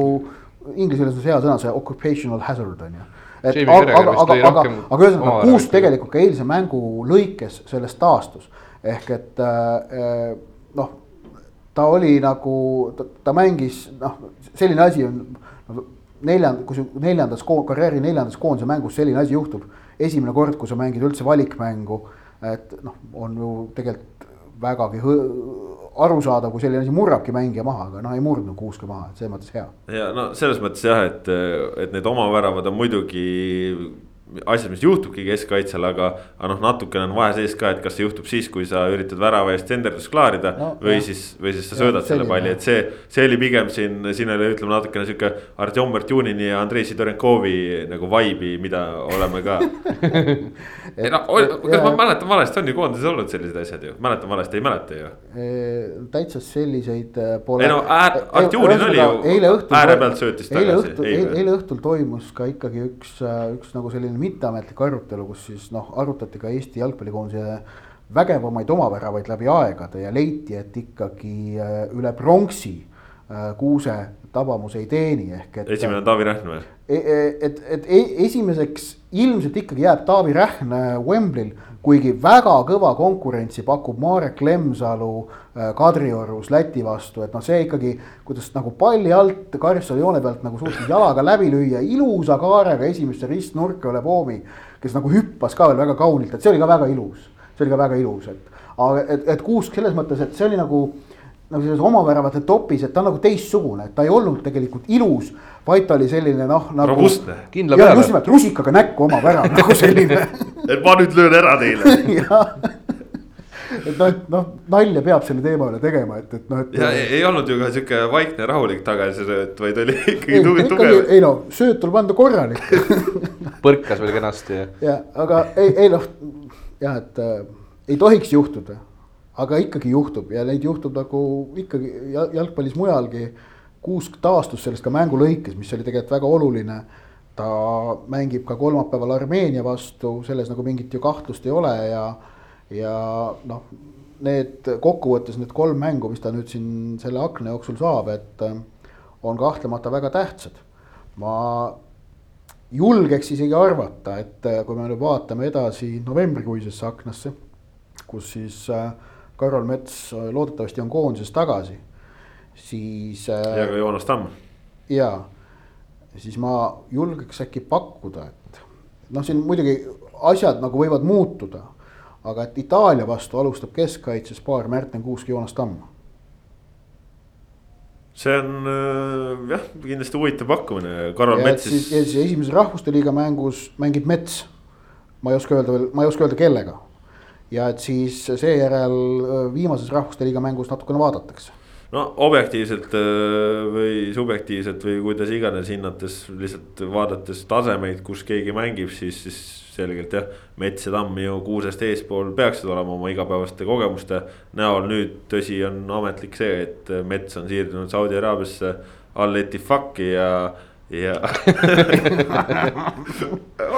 inglise keeles on see hea sõna, see occupational hazard on ju. et Jamie aga, aga, aga, aga, aga ühesõnaga kuus tegelikult ka eilse mängu lõikes sellest taastus. Ehk et äh, noh, ta oli nagu, ta mängis noh, selline asi on no, neljand-, kui su neljandas ko- karjääri neljandas koondise mängus selline asi juhtub. esimene kord, kui sa mängid üldse valikmängu, et noh, on ju tegelikult vägagi arusaadav, kui selline asi murrabki mängija maha, aga noh, ei murdnud kuuske maha, et selles mõttes hea. ja no selles mõttes jah, et, et need oma väravad on muidugi asjad, mis juhtubki keskkaitsel, aga, aga noh, natukene on vahe sees ka, et kas see juhtub siis, kui sa üritad värava eest tenderdust klaarida No, no, või jah. siis, või siis sa söödad selle palli, et see, see oli pigem siin, siin oli ütleme natukene sihuke Artjom Artjunini ja Andrei Sidorenkovi nagu vibe'i, mida oleme ka. ei noh, kas ma mäletan valesti, on ju koondises olnud sellised asjad ju, mäletan valesti, ei mäleta ju. täitsa selliseid äh, pole. Ei no, äär- Artjurin oli ju eile õhtul ääre pealt söötis tagasi, õhtul, ei eile, või? eile õhtul toimus ka ikkagi üks, üks nagu selline mitteametlik arutelu, kus siis noh, arutati ka Eesti jalgpallikoondise vägevamaid omaväravaid läbi aegade ja leiti, et ikkagi äh, üle pronksi äh, Kuuse tabamus ei teeni, ehk et. esimene on Taavi Rähn või? E- e- et, et e- esimeseks ilmselt ikkagi jääb Taavi Rähn äh, Wembley'l, kuigi väga kõva konkurentsi pakub Marek Lemsalu äh, Kadriorus Läti vastu, et noh, see ikkagi, kuidas nagu palli alt karistusjoone joone pealt nagu suutis jalaga läbi lüüa ilusa kaarega esimesse ristnurka üle poomi. kes nagu hüppas ka veel väga kaunilt, et see oli ka väga ilus, see oli ka väga ilus, et aga et, et Kuusk selles mõttes, et see oli nagu nagu selles omaväravate topis, et ta on nagu teistsugune, et ta ei olnud tegelikult ilus, vaid ta oli selline noh nagu. robustne, kindla peale. just nimelt rusikaga näkku oma värav nagu selline et ma nüüd löön ära teile et noh, noh nalja peab selle teema üle tegema, et, et noh, et. ja ei, ei olnud ju ka sihuke vaikne rahulik tagasisööt, vaid oli ikkagi ei, tugev, tugev. ei no sööt tuleb anda korralik põrkas veel kenasti ja aga ei, ei noh jah, et äh, ei tohiks juhtuda, aga ikkagi juhtub ja neid juhtub nagu ikkagi ja- jalgpallis mujalgi. Kuusk taastus sellest ka mängu lõikes, mis oli tegelikult väga oluline. ta mängib ka kolmapäeval Armeenia vastu, selles nagu mingit ju kahtlust ei ole ja, ja noh, need kokkuvõttes need kolm mängu, mis ta nüüd siin selle akna jooksul saab, et äh, on kahtlemata väga tähtsad. ma julgeks isegi arvata, et äh, kui me nüüd vaatame edasi novembrikuisesse aknasse, kus siis äh, Karol Mets äh, loodetavasti on koondises tagasi, siis. ja ka Joonas Tamm. ja, siis ma julgeks äkki pakkuda, et noh, siin muidugi asjad nagu võivad muutuda, aga et Itaalia vastu alustab keskkaitses paar Märten Kuusk, Joonas Tamm see on äh, jah, kindlasti huvitav pakkumine, Karol ja et Mets siis, siis. ja siis esimeses rahvuste liiga mängus mängib Mets. ma ei oska öelda veel, ma ei oska öelda kellega. Ja et siis seejärel viimases rahvuste liiga mängus natukene vaadatakse. no objektiivselt äh, või subjektiivselt või kuidas iganes hinnates, lihtsalt vaadates tasemeid, kus keegi mängib, siis, siis selgelt jah. Mets ja Tamm ju kuusest eespool peaksid olema oma igapäevaste kogemuste näol, nüüd tõsi, on ametlik see, et Mets on siirdunud Saudi Araabiasse Al Etifaki ja ja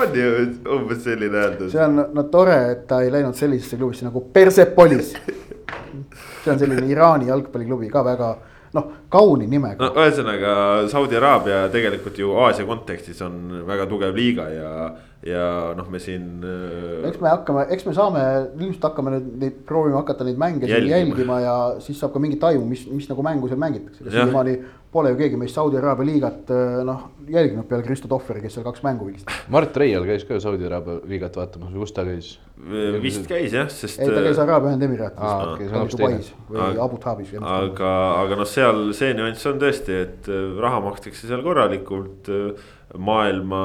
on ju umbes selline hääldus. see on no tore, et ta ei läinud sellisesse klubisse nagu Persepolis. see on selline Iraani jalgpalliklubi ka väga noh, kauni nimega no ühesõnaga Saudi Araabia tegelikult ju Aasia kontekstis on väga tugev liiga ja, ja noh, me siin. äh, eks me hakkame, eks me saame, ilmselt hakkame nüüd neid, proovime hakata neid mänge siin Jälgima. jälgima ja siis saab ka mingit aimu, mis, mis nagu mängu seal mängitakse. Jah. siiamaani pole ju keegi meist Saudi Araabia liigat äh, noh jälginud peale Kristo Tohveri, kes seal kaks mängu vilistas. Mart Reial käis ka Saudi Araabia liigat vaatamas või kus ta käis? vist käis jah, sest. ei, ta käis Araabia Ühendemiraatides või Abu Dhabis. aga, aga noh, seal see nüanss on tõesti, et äh, raha makstakse seal korralikult. maailma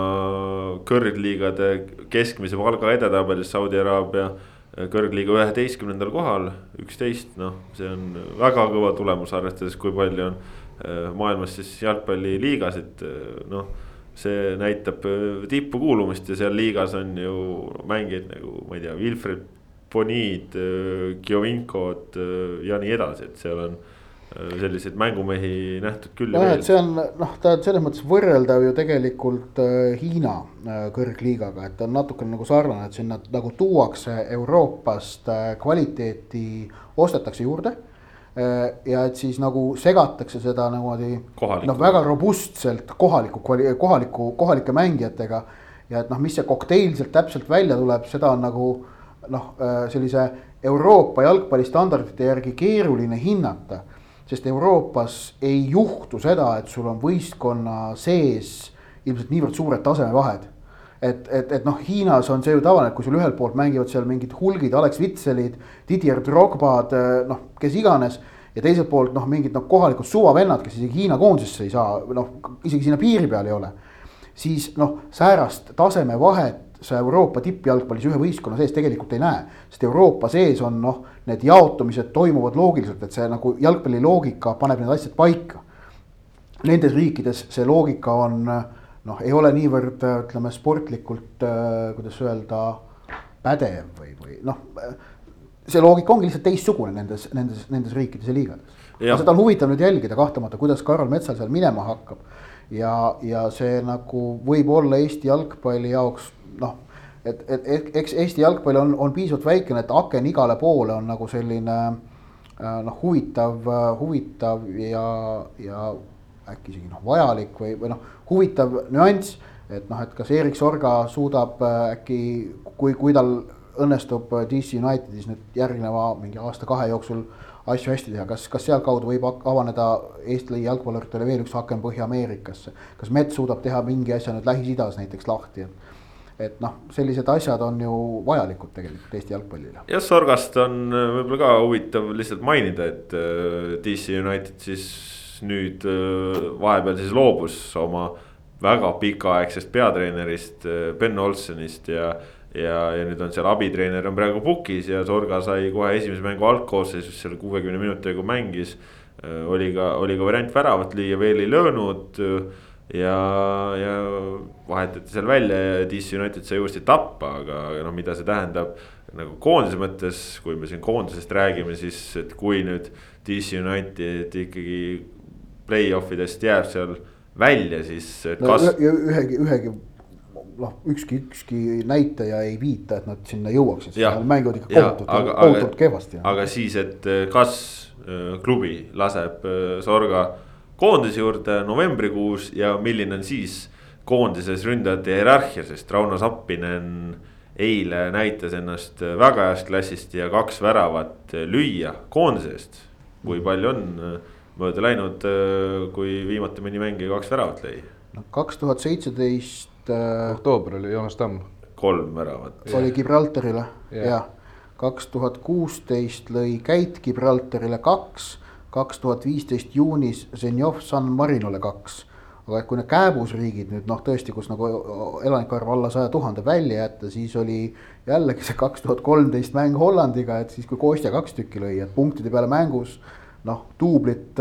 kõrgliigade keskmise palga edetabelis Saudi Araabia äh, kõrgliiga üheteistkümnendal kohal, üksteist, noh, see on väga kõva tulemus, arvestades, kui palju on äh, maailmas siis jalgpalliliigasid, noh see näitab äh, tippu kuulumist ja seal liigas on ju mängijaid nagu ma ei tea, Wilfred Bonid, Giovinkod äh, ja nii edasi, et seal on selliseid mängumehi nähtud küll ja nojah, veel et see on noh, ta on selles mõttes võrreldav ju tegelikult äh, Hiina äh, kõrgliigaga, et ta on natukene nagu sarnane, et sinna nagu tuuakse Euroopast äh, kvaliteeti, ostetakse juurde äh,. Ja et siis nagu segatakse seda niimoodi noh, väga robustselt kohaliku kohaliku, kohalike mängijatega. ja et noh, mis see kokteil sealt täpselt välja tuleb, seda on nagu noh, sellise Euroopa jalgpallistandardite järgi keeruline hinnata sest Euroopas ei juhtu seda, et sul on võistkonna sees ilmselt niivõrd suured tasemevahed. Et, et, et noh, Hiinas on see ju tavaline, et kui sul ühelt poolt mängivad seal mingid hulgid, Alex Vitselid, Didier Drogbad, noh, kes iganes. ja teiselt poolt noh, mingid noh, kohalikud suvavennad, kes isegi Hiina koondisesse ei saa, noh isegi sinna piiri peal ei ole. siis noh, säärast tasemevahet sa Euroopa tippjalgpallis ühe võistkonna sees tegelikult ei näe. sest Euroopa sees on noh, need jaotumised toimuvad loogiliselt, et see nagu jalgpalli loogika paneb need asjad paika. Nendes riikides see loogika on noh, ei ole niivõrd ütleme sportlikult, kuidas öelda, pädev või, või noh. see loogika ongi lihtsalt teistsugune nendes, nendes, nendes riikides ja liigades. seda on huvitav nüüd jälgida kahtlemata, kuidas Karol Metsal seal minema hakkab ja, ja see nagu võib olla Eesti jalgpalli jaoks noh, et, et eks Eesti jalgpall on, on piisavalt väikene, et aken igale poole on nagu selline äh, noh, huvitav, huvitav ja, ja äkki isegi noh, vajalik või, või noh, huvitav nüanss. et noh, et kas Erik Sorga suudab äh, äkki, kui, kui tal õnnestub DC Unitedis nüüd järgneva mingi aasta-kahe jooksul asju hästi teha, kas, kas sealtkaudu võib avaneda Eesti jalgpalluritele veel üks aken Põhja-Ameerikasse. kas Mets suudab teha mingi asja nüüd Lähis-Idas näiteks lahti, et et noh, sellised asjad on ju vajalikud tegelikult Eesti jalgpallile. jah, Sorgast on äh, võib-olla ka huvitav lihtsalt mainida, et äh, DC United siis nüüd äh, vahepeal siis loobus oma väga pikaaegsest peatreenerist Ben Olsenist ja. ja, ja nüüd on seal abitreener on praegu pukis ja Sorga sai kohe esimese mängu algkoosseisus seal kuuekümne minutiga mängis. oli ka, oli ka variant väravat lüüa, veel ei löönud ja, ja vahetati seal välja ja DC United sai uuesti tappa, aga noh, mida see tähendab nagu koondise mõttes, kui me siin koondisest räägime, siis et kui nüüd DC United ikkagi play-off idest jääb seal välja, siis kas no,. ühegi, ühegi noh, ükski, ükski näitaja ei viita, et nad sinna jõuaksid, nad mängivad ikka kohutavalt, kohutavalt kehvasti. aga siis, et kas äh, klubi laseb äh, Sorga koondise juurde novembrikuus ja milline on siis koondises ründajate hierarhia, sest Rauno Sappinen eile näitas ennast väga heast klassist ja kaks väravat lüüa koondise eest. kui palju on mööda läinud, kui viimati mõni mängija kaks väravat lõi? no kaks tuhat seitseteist. Äh, oktoober oli Joonas Tamm. kolm väravat. oli Gibraltarile jah ja. ja., kaks tuhat kuusteist lõi Käit Gibraltarile kaks kaks tuhat viisteist juunis Zenjov San Marinole kaks. aga et kui need kääbusriigid nüüd noh, tõesti, kus nagu elanike arv alla saja tuhande välja jätta, siis oli jällegi see kaks tuhat kolmteist mäng Hollandiga, et siis kui Kostja kaks tükki lõi, et punktide peale mängus noh, duublit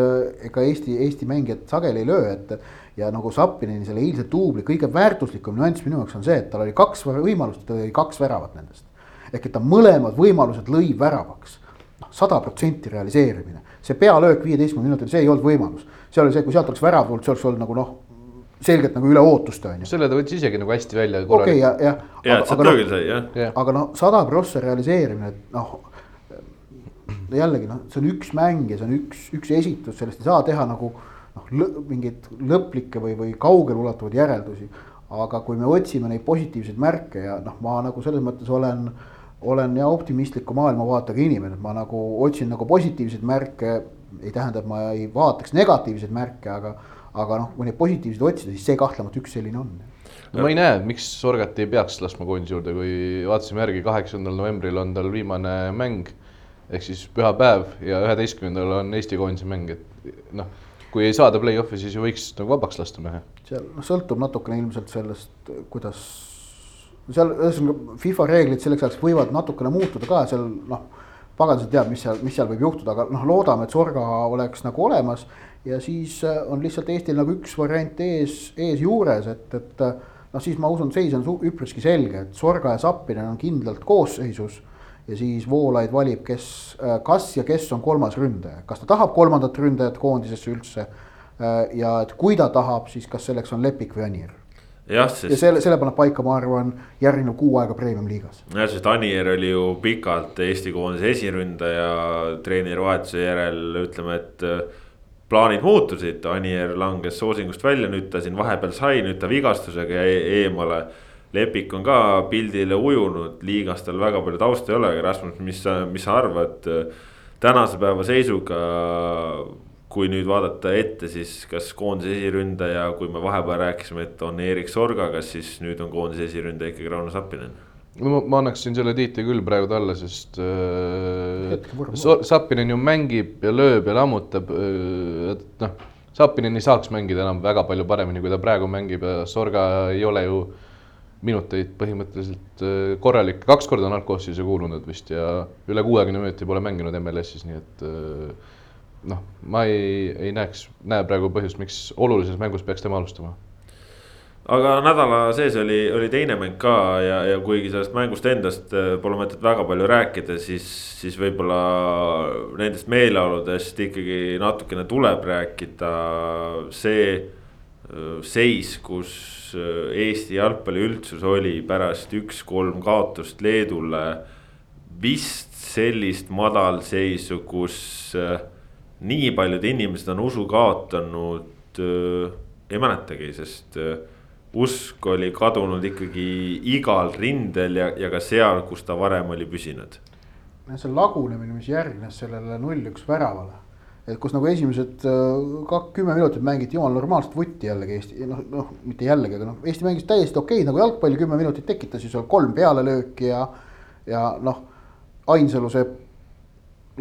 ega Eesti, Eesti mängijad sageli ei löö, et. ja nagu Zappinini selle eilse duubli kõige väärtuslikum nüanss minu jaoks on see, et tal oli kaks võimalust, ta lõi kaks väravat nendest. ehk et ta mõlemad võimalused lõi väravaks noh, sada protsenti realiseerimine. see pealöök viieteistkümnel minutil, see ei olnud võimalus. seal oli see, kui sealt oleks värav tulnud, see oleks olnud nagu noh, selgelt nagu üle ootuste on ju. selle ta võttis isegi nagu hästi välja. okei okay,, ja, ja. ja, et sealt löögil sai jah ja.. aga noh, sada prossa realiseerimine, et noh. Jällegi noh, see on üks mäng ja see on üks, üks esitus, sellest ei saa teha nagu noh, mingeid lõplikke või, või kaugeleulatuvaid järeldusi. aga kui me otsime neid positiivseid märke ja noh, ma nagu selles mõttes olen olen ja optimistliku maailmavaatega inimene, et ma nagu otsin nagu positiivseid märke. ei tähenda, et ma ei vaataks negatiivseid märke, aga, aga noh, kui neid positiivseid otsida, siis see kahtlemata üks selline on. no ma ei näe, miks Sorgat ei peaks laskma koondise juurde, kui vaatasime järgi, kaheksandal novembril on tal viimane mäng. Ehk siis pühapäev ja üheteistkümnendal on Eesti koondise mäng, et noh kui ei saada play-off'i, siis ju võiks nagu vabaks lasta mehe. seal noh, sõltub natukene ilmselt sellest, kuidas seal ühesõnaga FIFA reeglid selleks ajaks võivad natukene muutuda ka seal noh. pagan sa teab, mis seal, mis seal võib juhtuda, aga noh, loodame, et Sorga oleks nagu olemas. ja siis äh, on lihtsalt Eestil nagu üks variant ees, ees juures, et, et äh, noh, siis ma usun, seis on üpriski selge, et Sorga ja Zappinen on kindlalt koosseisus. Ja siis Voolaid valib, kes, kas ja kes on kolmas ründaja, kas ta tahab kolmandat ründajat koondisesse üldse. ja et kui ta tahab, siis kas selleks on Lepik või Anier jah, sest. ja selle, selle paneb paika, ma arvan, järgnev kuu aega premium-liigas. jah, sest Anier oli ju pikalt Eesti koondise esiründaja treenerivahetuse järel ütleme, et plaanid muutusid, Anier langes soosingust välja, nüüd ta siin vahepeal sai, nüüd ta vigastusega jäi eemale. Lepik on ka pildile ujunud, liigas tal väga palju tausta ei ole, aga Rasmus, mis sa, mis sa arvad tänase päeva seisuga? kui nüüd vaadata ette, siis kas koondise esiründaja, kui me vahepeal rääkisime, et on Erik Sorga, kas siis nüüd on koondise esiründaja ikkagi Rauno Sappinen? no ma annaksin selle tiitli küll praegu talle, sest äh, Sappinen ju mängib ja lööb ja lammutab äh,. et noh, Sappinen ei saaks mängida enam väga palju paremini, kui ta praegu mängib ja Sorga ei ole ju minuteid põhimõtteliselt äh, korralik, kaks korda on algkoosseisu kuulunud vist ja üle kuuekümne minuti pole mänginud MLS-is, nii et äh, noh, ma ei, ei näeks, näe praegu põhjust, miks olulises mängus peaks tema alustama aga nädala sees oli, oli teine mäng ka ja, ja kuigi sellest mängust endast äh, pole mõtet väga palju rääkida, siis, siis võib-olla nendest meeleoludest ikkagi natukene tuleb rääkida. see seis, kus Eesti jalgpalli üldsus oli pärast üks-kolm kaotust Leedule. vist sellist madalseisu, kus nii paljud inimesed on usu kaotanud, ei mäletagi, sest usk oli kadunud ikkagi igal rindel ja, ja ka seal, kus ta varem oli püsinud. see lagunemine, mis järgnes sellele null-üks väravale, et kus nagu esimesed äh, kümme minutit mängiti jumal normaalset vutti jällegi Eesti, noh, noh mitte jällegi, aga noh, Eesti mängis täiesti okei okay, nagu jalgpalli kümme minutit tekitas ju seal kolm pealelööki ja, ja noh, Ainsalu see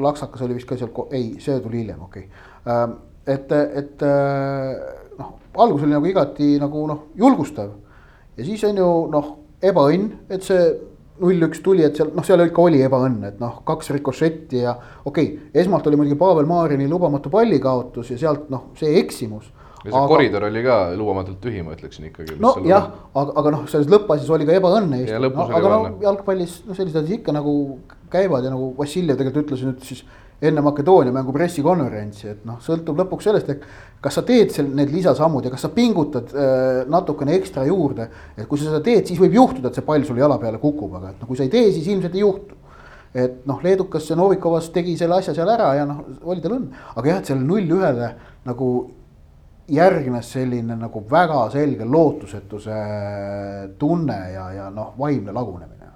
laksakas oli vist ka seal, ei, see tuli hiljem, okei okay.. Ähm, et, et äh, noh, algus oli nagu igati nagu noh, julgustav. ja siis on ju noh, ebaõnn, et see null-üks tuli, et seal noh, seal ikka oli ebaõnn, et noh, kaks rikošetti ja okei okay,, esmalt oli muidugi Pavel Marini lubamatu pallikaotus ja sealt noh, see eksimus ja see aga... koridor oli ka lubamatult tühi, ma ütleksin ikkagi. nojah, aga, aga noh, selles lõppasjas oli ka ebaõnne Eestil, no, aga no jalgpallis noh, sellised asjad ikka nagu käivad ja nagu Vassiljev tegelikult ütles nüüd siis enne Makedoonia mängu pressikonverentsi, et noh, sõltub lõpuks sellest, et kas sa teed seal need lisasammud ja kas sa pingutad äh, natukene ekstra juurde. et kui sa seda teed, siis võib juhtuda, et see pall sul jala peale kukub, aga et no kui sa ei tee, siis ilmselt ei juhtu. et noh, leedukas see Novikovas tegi selle asja seal ära ja noh, oli tal õnn, aga jah, et sellele null-ühele nagu järgnes selline nagu väga selge lootusetuse tunne ja, ja noh, vaimne lagunemine.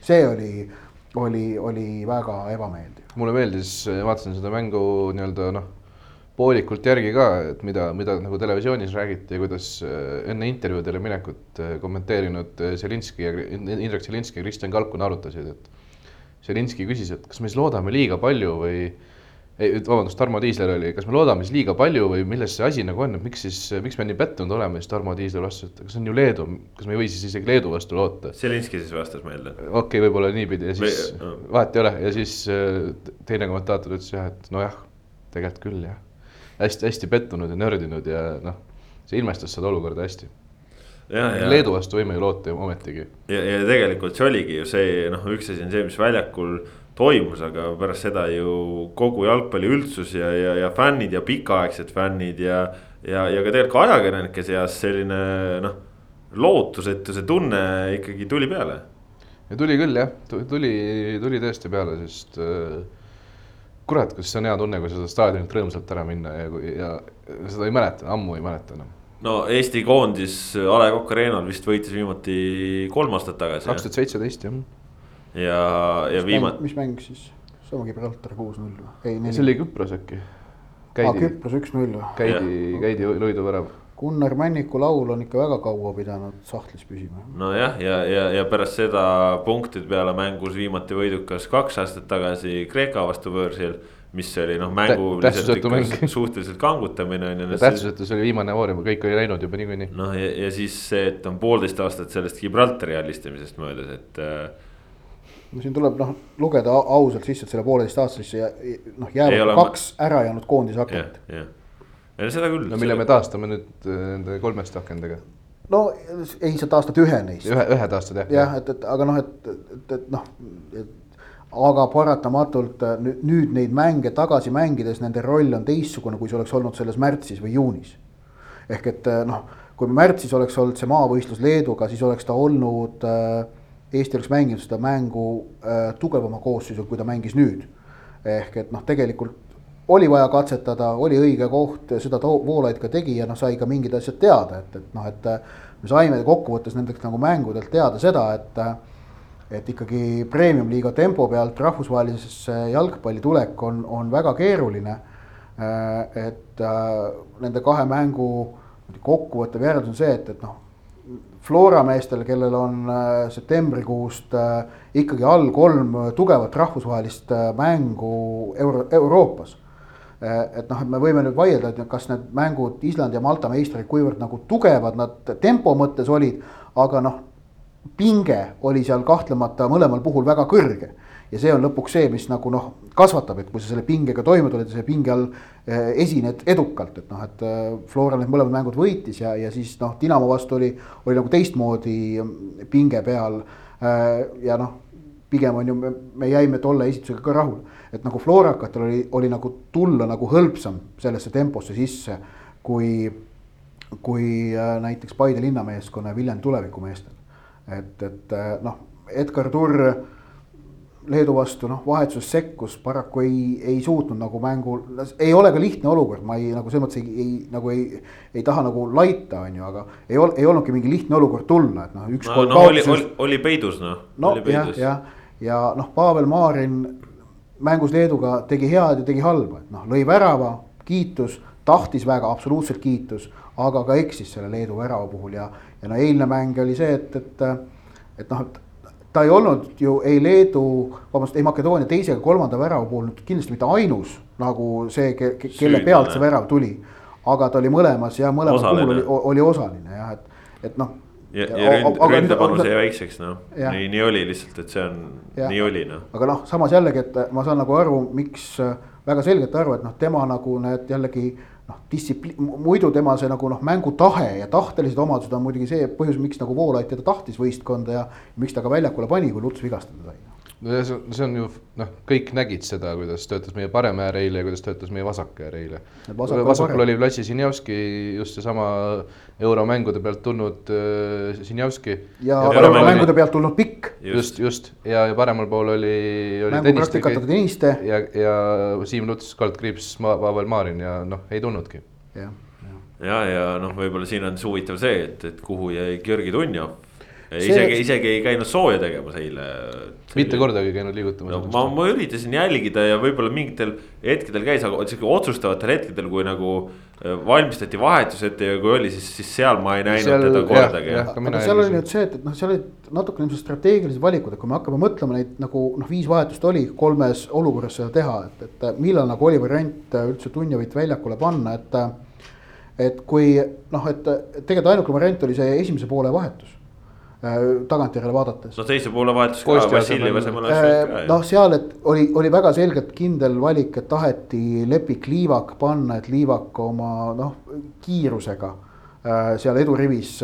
see oli, oli, oli väga ebameeldiv mulle meeldis, vaatasin seda mängu nii-öelda noh, poolikult järgi ka, et mida, mida nagu televisioonis räägiti ja kuidas äh, enne intervjuudele minekut äh, kommenteerinud Zelinski äh, ja Indrek Zelinski ja Kristjan Kalkun arutasid, et Zelinski küsis, et kas me siis loodame liiga palju või vabandust, Tarmo Tiisler oli, kas me loodame siis liiga palju või milles see asi nagu on, et miks siis, miks me nii pettunud oleme, siis Tarmo Tiisler vastas, et kas see on ju Leedu, kas me ei või siis isegi Leedu vastu loota. Zelinski siis vastas meelde. okei okay,, võib-olla niipidi ja siis või, vahet ei ole ja siis äh, teine kommentaator ütles jah, et nojah, tegelikult küll jah. hästi-hästi pettunud ja nördinud ja noh, see ilmestas seda olukorda hästi. Leedu vastu võime ju loota ometigi. ja, ja tegelikult see oligi ju see noh, üks asi on see, mis väljakul toimus, aga pärast seda ju kogu jalgpalli üldsus ja, ja, ja fännid ja pikaaegsed fännid ja. ja, ja ka tegelikult ka ajakirjanike seas selline noh, lootusetuse tunne ikkagi tuli peale. ja tuli küll jah, tuli, tuli tõesti peale, sest äh, kurat, kas see on hea tunne, kui saad staadionilt rõõmsalt ära minna ja, ja seda ei mäleta, ammu ei mäleta enam no Eesti koondis A Le Coq Arena'l vist võitis viimati kolm aastat tagasi. kaks tuhat seitseteist jah ja, ja viimane. mis mäng siis, sama Gibraltar kuus-null või? ei, see oli Küpros äkki. aa, Küpros üks-null või? käidi, käidi Loidu värav. Gunnar Männiku laul on ikka väga kaua pidanud sahtlis püsima. nojah, ja, ja, ja pärast seda punktide peale mängus viimati võidukas kaks aastat tagasi Kreeka vastu võõrsil mis oli noh, mänguliselt ikka suhteliselt kangutamine on ju. tähtsusetus oli viimane voor juba, kõik oli läinud juba niikuinii. noh, ja, ja siis see, et on poolteist aastat sellest Gibraltari alistamisest möödas, et äh, siin tuleb noh, lugeda ausalt sisse, et selle pooleteistaastasesse ja noh, jäävad kaks ma... ära jäänud koondise akent. jah, jah, seda küll. no mille seda... me taastame nüüd äh, nende kolmest akendega. no ei, sa taastad ühe neist. ühe, ühe taastad jah. jah, et, et aga noh, et, et, et noh, aga paratamatult äh, nüüd, nüüd neid mänge tagasi mängides nende roll on teistsugune, kui see oleks olnud selles märtsis või juunis. ehk et äh, noh, kui märtsis oleks olnud see maavõistlus Leeduga, siis oleks ta olnud äh,, Eesti oleks mänginud seda mängu äh, tugevama koosseisu, kui ta mängis nüüd. ehk et noh, tegelikult oli vaja katsetada, oli õige koht, seda Voolaid ka tegi ja noh, sai ka mingid asjad teada, et, et noh, et me saime kokkuvõttes nendeks nagu mängudelt teada seda, et et ikkagi premium-liiga tempo pealt rahvusvahelisesse jalgpalli tulek on, on väga keeruline. Äh, et äh, nende kahe mängu kokkuvõttev järeldus on see, et, et noh, Flora meestel, kellel on äh, septembrikuust ikkagi all kolm tugevat rahvusvahelist mängu Euro Euroopas et noh, et me võime nüüd vaielda, et kas need mängud Islandi ja Malta meistrid, kuivõrd nagu tugevad nad tempo mõttes olid, aga noh, pinge oli seal kahtlemata mõlemal puhul väga kõrge. Ja see on lõpuks see, mis nagu noh, kasvatab, et kui sa selle pingega toime tuled ja selle pinge all eh, esined edukalt, et noh, et eh, Flora need mõlemad mängud võitis ja, ja siis noh, Dinamo vastu oli, oli nagu teistmoodi mm, pinge peal. Eh, ja noh, pigem on ju, me jäime tolle esitusega ka rahule, et nagu Florakatel oli, oli nagu tulla nagu hõlpsam sellesse temposse sisse, kui, kui näiteks Paide linnameeskonna ja Viljandi tulevikumeestel et, et noh, Edgar Turr Leedu vastu noh, vahetuses sekkus, paraku ei, ei suutnud nagu mängul, ei ole ka lihtne olukord, ma ei nagu selles mõttes ei, ei nagu ei, ei taha nagu laita, on ju, aga ei ol, ei olnudki mingi lihtne olukord tulla, et noh, üks no, no, oli, oli, oli peidus noh. no jah, jah, ja noh, Pavel Marin mängus Leeduga tegi head ja tegi halba, et noh, lõi värava, kiitus, tahtis väga, absoluutselt kiitus, aga ka eksis selle Leedu värava puhul ja ja no eilne mäng oli see, et, et, et noh, et ta ei olnud ju ei Leedu, vabandust, ei Makedoonia teise ega kolmanda värava puhul kindlasti mitte ainus nagu see ke,, ke, kelle pealt see värav tuli. aga ta oli mõlemas ja mõlemal puhul oli, oli osaline jah, et, et noh. ja, ja ründ, ründepanus jäi väikseks noh, nii, nii oli lihtsalt, et see on, nii oli noh. aga noh, samas jällegi, et ma saan nagu aru, miks väga selgelt aru, et noh, tema nagu need jällegi noh, distsipliin, muidu tema see nagu noh, mängutahe ja tahtelised omadused on muidugi see põhjus, miks nagu Voolaid teda tahtis võistkonda ja miks ta ka väljakule pani, kui Luts vigastada sai no ja see on, see on ju noh, kõik nägid seda, kuidas töötas meie parem äär eile ja kuidas töötas meie vasak äär eile. vasakul, vasakul oli Vlatsi Sinjavski, just seesama euromängude pealt tulnud äh, Sinjavski. ja, ja euromängude pealt tulnud Pikk. just, just ja, ja paremal pool oli, oli. mängupraktikata Tõniste. ja, ja Siim Luts, kaldkriips, Pavel Marin ja noh, ei tulnudki. jah ja, ja noh, võib-olla siin on siis huvitav see, et, et kuhu jäi Georgi Dunjov isegi, isegi ei käinud sooja tegemas eile. mitte kordagi ei käinud liigutamas no,. ma, ma üritasin jälgida ja võib-olla mingitel hetkedel käis, aga sihuke otsustavatel hetkedel, kui nagu äh, valmistati vahetus ette ja kui oli, siis, siis seal ma ei näinud seal, teda kordagi. aga seal oli nüüd see, et, et noh, seal olid natukene ilmselt strateegilised valikud, et kui me hakkame mõtlema neid nagu noh, viis vahetust oli kolmes olukorras seda teha, et, et millal nagu oli variant üldse Dunjavit väljakule panna, et. et kui noh, et tegelikult ainuke variant oli see esimese poole vahetus Äh, tagantjärele vaadates. no teise poole vahetus ka Vassiljev võinud ka. Äh, noh, seal, et oli, oli väga selgelt kindel valik, et taheti Lepik Liivak panna, et Liivak oma noh, kiirusega äh, seal edurivis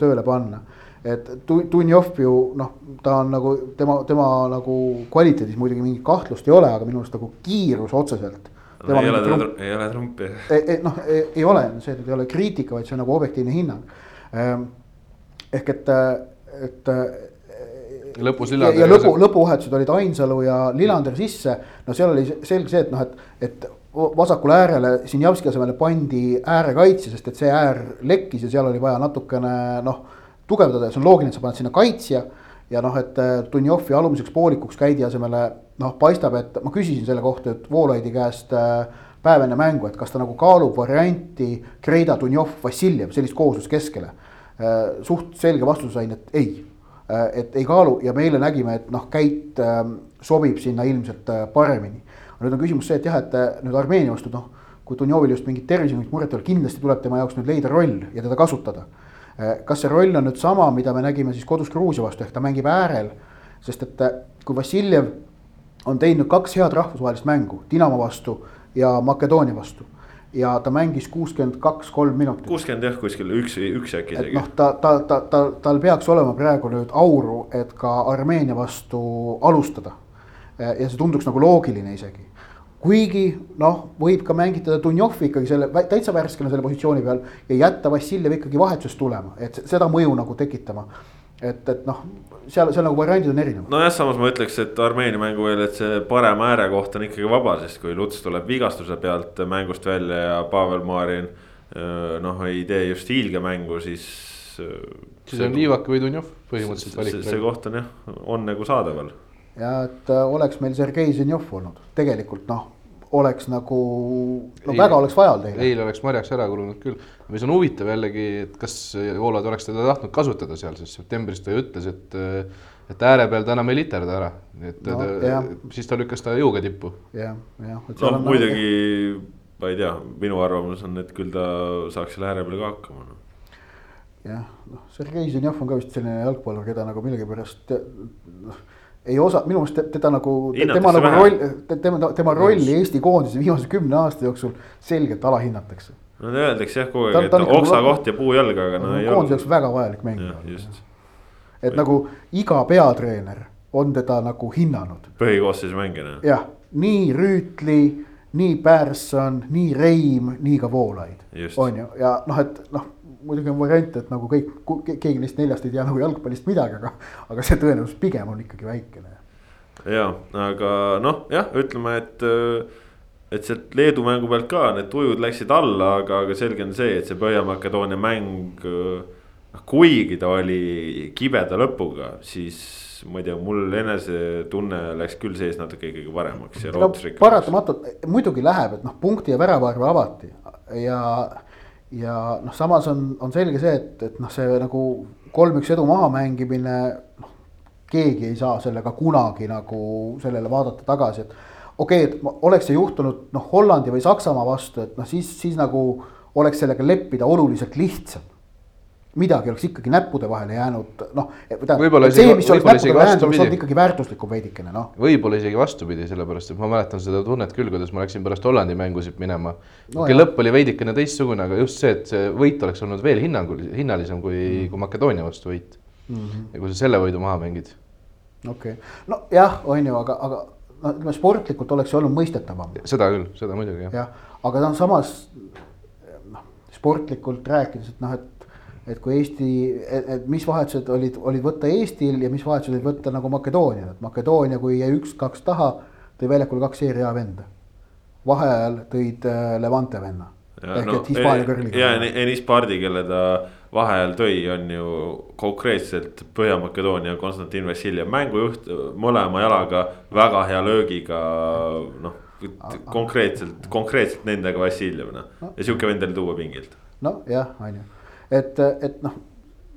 tööle panna et Dunjov ju noh, ta on nagu tema, tema nagu kvaliteedis muidugi mingit kahtlust ei ole, aga minu arust nagu kiirus otseselt. No, ei, ole trump, ei ole trumpi. noh, ei ole, see ei ole kriitika, vaid see on nagu objektiivne hinnang ehm, ehk et, et. lõpus Lillander. ja lõpu, lõpuvahetused olid Ainsalu ja Lillander sisse, no seal oli selge see, et noh, et, et vasakule äärele Sinjavski asemele pandi äärekaitsja, sest et see äär lekkis ja seal oli vaja natukene noh, tugevdada ja see on loogiline, et sa paned sinna kaitsja. ja noh, et Dunjovi alumiseks poolikuks käidi asemele noh, paistab, et ma küsisin selle kohta, et Voolaidi käest päev enne mängu, et kas ta nagu kaalub varianti Kreida, Dunjov, Vassiljev, sellist kooslust keskele Äh, suht selge vastuse sain, et ei. Äh, et ei kaalu ja me eile nägime, et noh, Käit ähm, sobib sinna ilmselt äh, paremini. nüüd on küsimus see, et jah, et nüüd Armeenia vastu noh, kui Dunjovil just mingit tervisemist muret ei ole, kindlasti tuleb tema jaoks nüüd leida roll ja teda kasutada. kas see roll on nüüd sama, mida me nägime siis kodus Gruusia vastu, ehk ta mängib äärel, sest et kui Vassiljev on teinud kaks head rahvusvahelist mängu Dinamo vastu ja Makedoonia vastu ja ta mängis kuuskümmend kaks, kolm minutit. kuuskümmend jah, kuskil üks, üks äkki isegi. noh, ta, ta, ta, ta, tal peaks olema praegu nüüd auru, et ka Armeenia vastu alustada. ja see tunduks nagu loogiline isegi kuigi noh, võib ka mängitada Dunjov ikkagi selle täitsa värskena selle positsiooni peal ja jätta Vassiljev ikkagi vahetusest tulema, et seda mõju nagu tekitama. Et, et noh, seal, seal nagu variandid on erinevad. nojah, samas ma ütleks, et Armeenia mängu veel, et see parem äärekoht on ikkagi vaba, sest kui Luts tuleb vigastuse pealt mängust välja ja Pavel Marin noh, ei tee just hiilge mängu, siis. siis on Liivak või Dunjov põhimõtteliselt valik. see koht on jah, on nagu saadaval ja et äh, oleks meil Sergei Zenjov olnud, tegelikult noh, oleks nagu, no eile, väga oleks vaja teile. eile oleks marjaks ära kulunud küll, mis on huvitav jällegi, et kas Voolad oleks teda tahtnud kasutada seal, sest septembris ta ju ütles, et et ääre peal ta enam ei literda ära, et no, ta, siis ta lükkas ta jõuga tippu. jah, jah. noh, muidugi ma ei tea, minu arvamus on, et küll ta saaks selle ääre peal ka hakkama no jah, noh, Sergei Zenjov on ka vist selline jalgpallur, keda nagu millegipärast noh ei osa, minu meelest teda nagu, tema nagu roll, tema, tema rolli Eesti koondise viimase kümne aasta jooksul selgelt alahinnatakse. no öeldakse jah kogu aeg, et nagu oksakoht ja puujalg, aga no ei ole. koondise jaoks väga vajalik mäng. et nagu iga peatreener on teda nagu hinnanud. põhikoosseisu mängijana. jah, nii Rüütli, nii Pärson, nii Reim, nii ka Voolaid, on ju, ja noh, et noh muidugi on variant, et nagu kõik, keegi neist neljast ei tea nagu jalgpallist midagi, aga, aga see tõenäosus pigem on ikkagi väikene. ja, aga noh, jah, ütleme, et, et sealt Leedu mängu pealt ka need tujud läksid alla, aga, aga selge on see, et see Põhja-Makedoonia mäng. noh, kuigi ta oli kibeda lõpuga, siis ma ei tea, mul enesetunne läks küll sees natuke ikkagi paremaks ja no, paratamatult muidugi läheb, et noh, punkti ja väravaarve avati ja ja noh, samas on, on selge see, et, et noh, see nagu kolm-üks edu maha mängimine, noh. keegi ei saa sellega kunagi nagu sellele vaadata tagasi, et okei okay,, et oleks see juhtunud noh, Hollandi või Saksamaa vastu, et noh, siis, siis nagu oleks sellega leppida oluliselt lihtsam midagi oleks ikkagi näppude vahele jäänud, noh. see, mis oleks näppude vahele jäänud, oleks olnud ikkagi väärtuslikum veidikene, noh. võib-olla isegi vastupidi, sellepärast et ma mäletan seda tunnet küll, kuidas ma läksin pärast Hollandi mängusid minema no,. okei, lõpp oli veidikene teistsugune, aga just see, et see võit oleks olnud veel hinnangul, hinnalisem kui mm., kui Makedoonia vastu võit mm. -hmm. ja kui sa selle võidu maha mängid. okei okay., nojah, on ju, aga, aga no ütleme sportlikult oleks see olnud mõistetavam. seda küll, seda muidugi jah. jah, aga noh, samas noh, sportlikult rääkides, et noh, et et kui Eesti, et mis vahetused olid, olid võtta Eestil ja mis vahetused olid võtta nagu Makedoonial, et Makedoonia, kui jäi üks-kaks taha, tõi väljakule kaks seeria venda. vaheajal tõid äh, Levante venna. ehk no, et Hispaania kõrgliga. ja Enis Pardi, kelle ta vaheajal tõi, on ju konkreetselt Põhja-Makedoonia Konstantin Vassiljev mängujuht, mõlema jalaga väga hea löögiga, noh konkreetselt, konkreetselt nendega Vassiljev noh ja sihuke vend oli tuua pingilt. nojah, on ju et, et noh.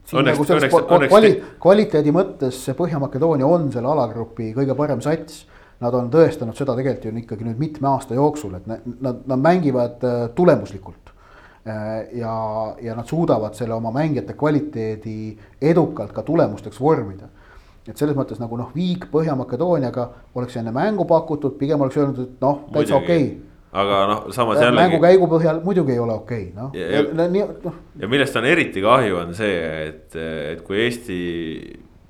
Õnneks, nagu õnneks, õnneks. Kvali, kvaliteedi mõttes see Põhja-Makedoonia on selle alagrupi kõige parem sats. Nad on tõestanud seda tegelikult ju ikkagi nüüd mitme aasta jooksul, et nad, nad, nad mängivad äh, tulemuslikult. Äh, ja, ja nad suudavad selle oma mängijate kvaliteedi edukalt ka tulemusteks vormida et selles mõttes nagu noh, viik Põhja-Makedooniaga oleks enne mängu pakutud, pigem oleks öelnud, et noh, täitsa okei okay aga noh, samas jällegi. mängu käigu põhjal muidugi ei ole okei okay,, noh. ja, ja, ja, no. ja millest on eriti kahju, on see, et, et kui Eesti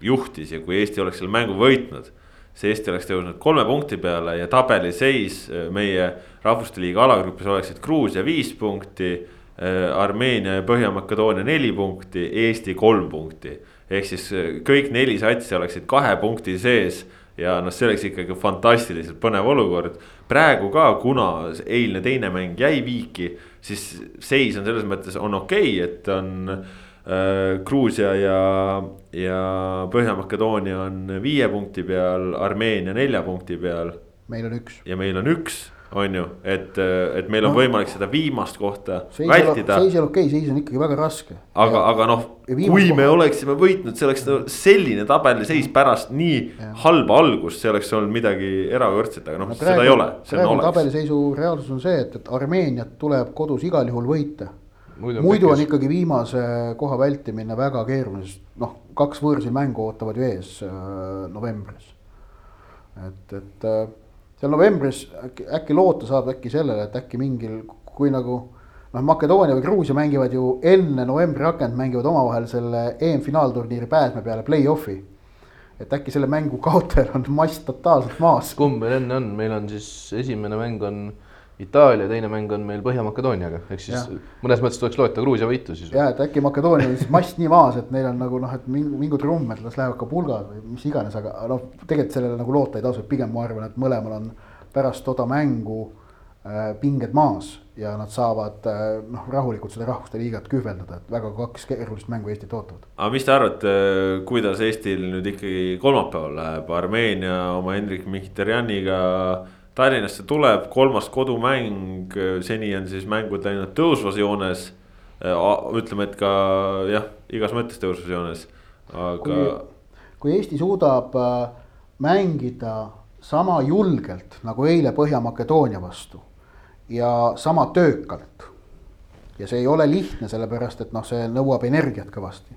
juhtis ja kui Eesti oleks selle mängu võitnud. see Eesti oleks tõusnud kolme punkti peale ja tabeliseis äh, meie rahvuste liiga alagrupis oleks, et Gruusia viis punkti. Äh, Armeenia ja Põhja-Makedoonia neli punkti, Eesti kolm punkti. ehk siis äh, kõik neli satsi oleksid kahe punkti sees ja noh, see oleks ikkagi fantastiliselt põnev olukord. praegu ka, kuna eilne teine mäng jäi viiki, siis seis on selles mõttes on okei okay,, et on äh,. Gruusia ja, ja Põhja-Makedoonia on viie punkti peal, Armeenia nelja punkti peal. meil on üks. ja meil on üks on ju, et, et meil on no, võimalik seda viimast kohta seis vältida. seis ei ole okei okay,, seis on ikkagi väga raske. aga, aga noh, kui kohta... me oleksime võitnud, see oleks selline tabeliseis pärast nii ja. halba algust, see oleks olnud midagi erakordset, aga noh, seda ei ole. tabeliseisu reaalsus on see, et, et Armeeniat tuleb kodus igal juhul võita. muidu, muidu on ikkagi viimase koha vältimine väga keeruline, sest noh, kaks võõrsil mängu ootavad ju ees äh, novembris. et, et äh, seal novembris äkki, äkki loota saab äkki sellele, et äkki mingil, kui nagu noh, Makedoonia või Gruusia mängivad ju enne novembri akent, mängivad omavahel selle EM-finaalturniiri pääsme peale play-off'i. et äkki selle mängu kaotajal on mass totaalselt maas. kumb meil enne on, meil on siis esimene mäng on Itaalia, teine mäng on meil Põhja-Makedooniaga, ehk siis ja. mõnes mõttes tuleks loeta Gruusia võitu siis. ja, et äkki Makedoonia on siis mass nii maas, et neil on nagu noh, et mingu, mingu trumm, et las lähevad ka pulgad või mis iganes, aga noh, tegelikult sellele nagu loota ei tasu, et pigem ma arvan, et mõlemal on pärast toda mängu äh, pinged maas ja nad saavad äh, noh, rahulikult seda rahvuste liigat kühveldada, et väga kaks keerulist mängu Eestit ootavad. aga mis te arvate, kuidas Eestil nüüd ikkagi kolmapäeval läheb, Armeenia oma Hendrik Mihhitarjaniga Tallinnasse tuleb, kolmas kodumäng, seni on siis mängud läinud tõusvas joones. ütleme, et ka jah, igas mõttes tõusvas joones, aga. kui Eesti suudab äh, mängida sama julgelt nagu eile Põhja-Makedoonia vastu ja sama töökalt. ja see ei ole lihtne, sellepärast et noh, see nõuab energiat kõvasti.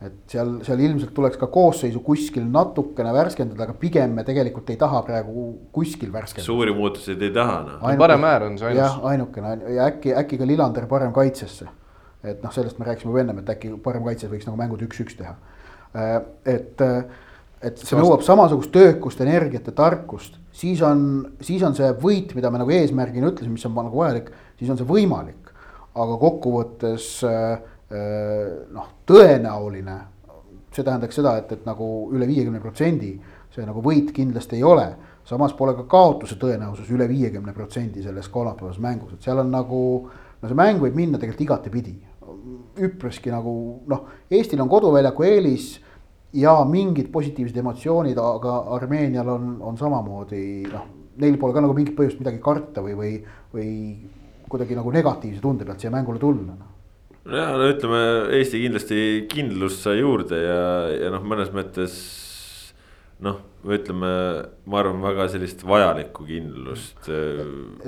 Et seal, seal ilmselt tuleks ka koosseisu kuskil natukene värskendada, aga pigem me tegelikult ei taha praegu kuskil värskendada. suuri muutuseid ei taha noh. parem äär on see ainus. jah, ainukene ja äkki, äkki ka Lillander parem kaitsesse. et noh, sellest me rääkisime juba ennem, et äkki parem kaitses võiks nagu mängud üks-üks teha. Äh, et, et see nõuab samasugust töökust, energiat ja tarkust siis on, siis on see võit, mida me nagu eesmärgina ütlesime, mis on nagu vajalik, siis on see võimalik. aga kokkuvõttes äh, äh, noh, tõenäoline, see tähendaks seda, et, et nagu üle viiekümne protsendi see nagu võit kindlasti ei ole. samas pole ka kaotuse tõenäosus üle viiekümne protsendi selles kolmapäevases mängus, et seal on nagu, no see mäng võib minna tegelikult igatepidi. üpriski nagu noh, Eestil on koduväljaku eelis ja mingid positiivsed emotsioonid, aga Armeenial on, on samamoodi noh, neil pole ka nagu mingit põhjust midagi karta või, või, või kuidagi nagu negatiivse tunde pealt siia mängule tulla noh ja no ütleme, Eesti kindlasti kindlust sai juurde ja, ja noh, mõnes mõttes noh, ütleme, ma arvan, väga sellist vajalikku kindlust. Äh,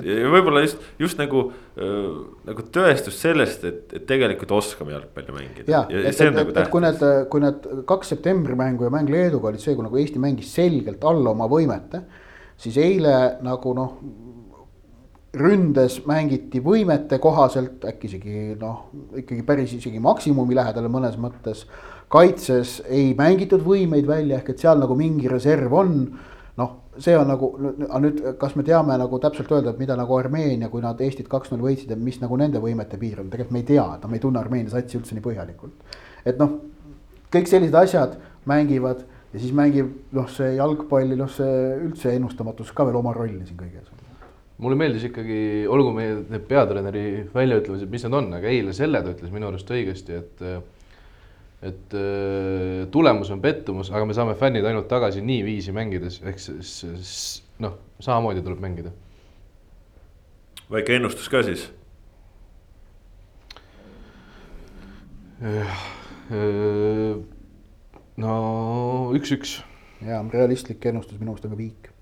ja võib-olla just, just nagu, äh, nagu tõestus sellest, et, et tegelikult oskame jalgpalli mängida. ja, ja, et, et, nagu et kui need, kui need kaks septembri mängu ja mäng Leeduga olid see, kui nagu Eesti mängis selgelt alla oma võimete. siis eile nagu noh, ründes mängiti võimete kohaselt, äkki isegi noh, ikkagi päris isegi maksimumi lähedale mõnes mõttes kaitses ei mängitud võimeid välja, ehk et seal nagu mingi reserv on. noh, see on nagu, aga nüüd, kas me teame nagu täpselt öelda, et mida nagu Armeenia, kui nad Eestit kaks-null võitsid, et mis nagu nende võimete piir on, tegelikult me ei tea, et noh, me ei tunne Armeenia satsi üldse nii põhjalikult. et noh, kõik sellised asjad mängivad ja siis mängib noh, see jalgpalli, noh, see üldse ennustamatus ka veel oma rolli siin kõiges mulle meeldis ikkagi, olgu meie need peatreeneri väljaütlemised, mis need on, aga eile selle ta ütles minu arust õigesti, et et tulemus on pettumus, aga me saame fännid ainult tagasi niiviisi mängides, ehk siis noh, samamoodi tuleb mängida. väike ennustus ka siis. Äh, no üks-üks. ja realistlik ennustus minu arust on ka viik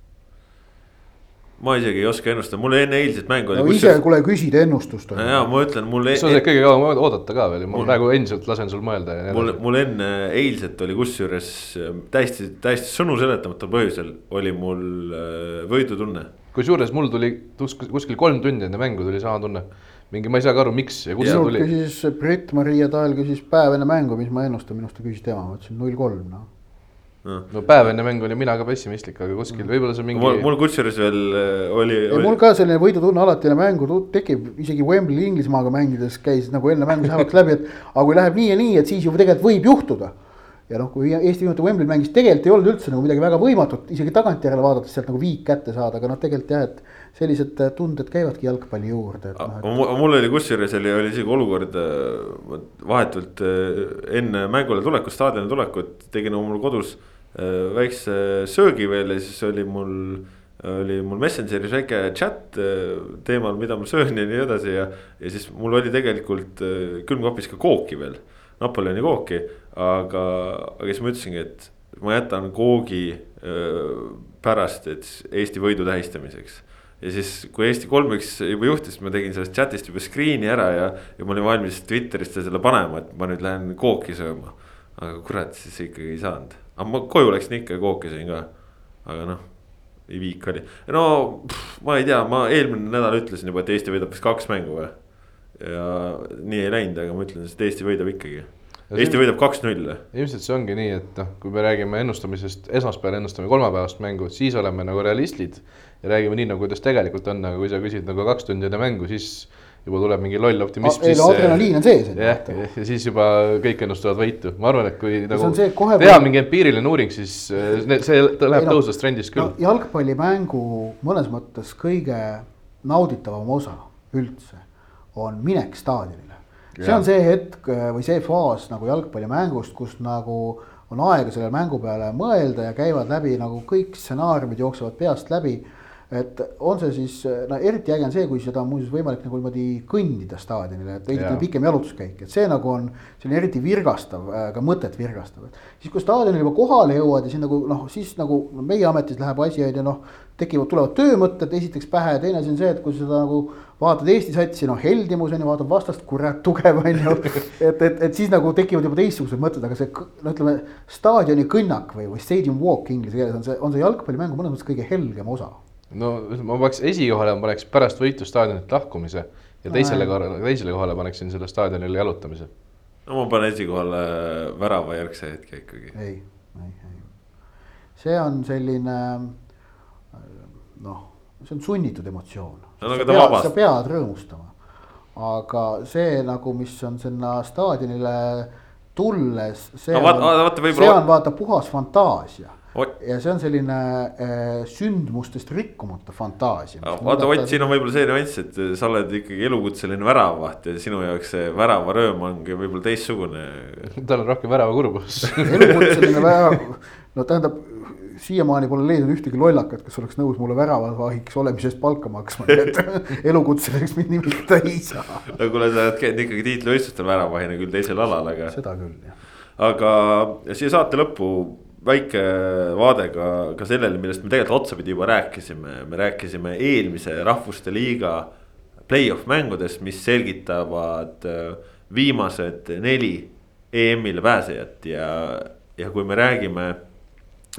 ma isegi ei oska ennustada, mul enne eilset mängu no oli. ise, kuule küsid ennustust. ja ma ütlen, mul. sa saad kõige kauem oodata ka veel, ma praegu endiselt lasen sul mõelda. mul, mul enne eilset oli kusjuures täiesti, täiesti sõnu seletamatul põhjusel oli mul äh, võidutunne. kusjuures mul tuli kuskil kolm tundi enne mängu tuli sama tunne mingi, ma ei saagi aru, miks ja kust see tuli. küsis Brit-Maria Tael küsis päev enne mängu, mis ma ennustan, minu arust ta küsis tema, ma ütlesin null kolm, noh no päev enne mängu olin mina ka pessimistlik, aga kuskil võib-olla see mingi. mul, mul kusjuures veel äh, oli, oli.... mul ka selline võidutunne alati enne mängu tekib, isegi Wembley Inglismaaga mängides käis nagu enne mängu säevaks läbi, et aga kui läheb nii ja nii, et siis ju tegelikult võib juhtuda. ja noh, kui Eesti viimati Wembley mängis, tegelikult ei olnud üldse nagu midagi väga võimatut, isegi tagantjärele vaadates sealt nagu viik kätte saada, aga noh, tegelikult jah, et sellised äh, tunded käivadki jalgpalli juurde. No, et... mul oli kusjuures oli, oli isegi olukord äh, vahetult enne mängule tulekut, staadioni tulekut tegin mul kodus Äh, väikse söögi veel ja siis oli mul, oli mul Messengeris väike chat äh, teemal, mida ma söön ja nii edasi ja. ja siis mul oli tegelikult äh, külmkapis ka kooki veel, Napoleoni kooki, aga, aga siis ma ütlesingi, et ma jätan koogi pärast, et Eesti võidu tähistamiseks ja siis, kui Eesti kolmeks juba juhtis, ma tegin sellest chat'ist juba screen'i ära ja, ja ma olin valmis Twitterisse selle panema, et ma nüüd lähen kooki sööma. aga kurat, siis ikkagi ei saanud aga ma koju läksin ikka ja kookisin ka, aga noh ei viik oli, no pff, ma ei tea, ma eelmine nädal ütlesin juba, et Eesti võidab vist kaks mängu või. ja nii ei läinud, aga ma ütlen, et Eesti võidab ikkagi. Eesti võidab kaks-null. ilmselt see ongi nii, et noh, kui me räägime ennustamisest, esmaspäeval ennustame kolmapäevast mängu, siis oleme nagu realistid ja räägime nii, nagu kuidas tegelikult on, aga kui sa küsid nagu kaks tundi enne mängu, siis juba tuleb mingi loll optimism ei no adrenaliin on sees. jah, ja siis juba kõik ennustavad võitu, ma arvan, et kui nagu on see teha mingi empiiriline uuring, siis äh, see läheb no- tõusvas trendis no küll. jalgpallimängu mõnes mõttes kõige nauditavam osa üldse on minek staadionile. see on see hetk äh, või see faas nagu jalgpallimängust, kus nagu on aega selle mängu peale mõelda ja käivad läbi nagu kõik stsenaariumid jooksevad peast läbi et on see siis, no eriti äge on see, kui seda on muuseas võimalik nagu niimoodi kõndida staadionile, et Jaa. pikem jalutuskäik, et see nagu on selline eriti virgastav, ka mõtet virgastav, et siis kui staadionile juba kohale jõuad ja siis nagu noh, siis nagu meie ametis läheb asi on ju noh, tekivad, tulevad töömõtted esiteks pähe ja teine asi on see, et kui seda nagu vaatad Eesti satsi, noh heldimus on ju, vaatad vastast, kurat tugev on ju. et, et, et siis nagu tekivad juba teistsugused mõtted, aga see no ütleme, staadioni kõnnak või, või stadium walk inglise keeles on see, on see jalgpallimängu mõnes mõttes kõige helgem osa no ma paneks esikohale, ma paneks pärast võitu staadionilt lahkumise ja teisele korrale, teisele kohale paneksin selle staadionile jalutamise. no ma panen esikohale väravajärgse hetke ikkagi. ei, ei, ei. see on selline noh, see on sunnitud emotsioon. No sa pead, sa pead rõõmustama. aga see nagu, mis on sinna staadionile tulles, see No on vaata-, võib-olla- see on vaata puhas fantaasia ja see on selline äh, sündmustest rikkumata fantaasia. vaata Ott, siin on võib-olla see nüanss, et sa oled ikkagi elukutseline väravavaht ja sinu jaoks see väravarõõm ongi võib-olla teistsugune. tal on rohkem väravakurbus. elukutseline värav, no tähendab, siiamaani pole leidnud ühtegi lollakat, kes oleks nõus mulle väravavahiks olemise eest palka maksma, nii et elukutseliseks mind nimetada ei saa. no kuule, sa oled käinud ikkagi tiitlivõistlustel väravahina küll teisel alal, aga, seda küll, jah. aga siia saate lõppu väike vaade ka, ka sellele, millest me tegelikult otsapidi juba rääkisime, me rääkisime eelmise Rahvuste Liiga play-off mängudest, mis selgitavad äh, viimased neli EM-ile pääsejat. Ja, ja kui me räägime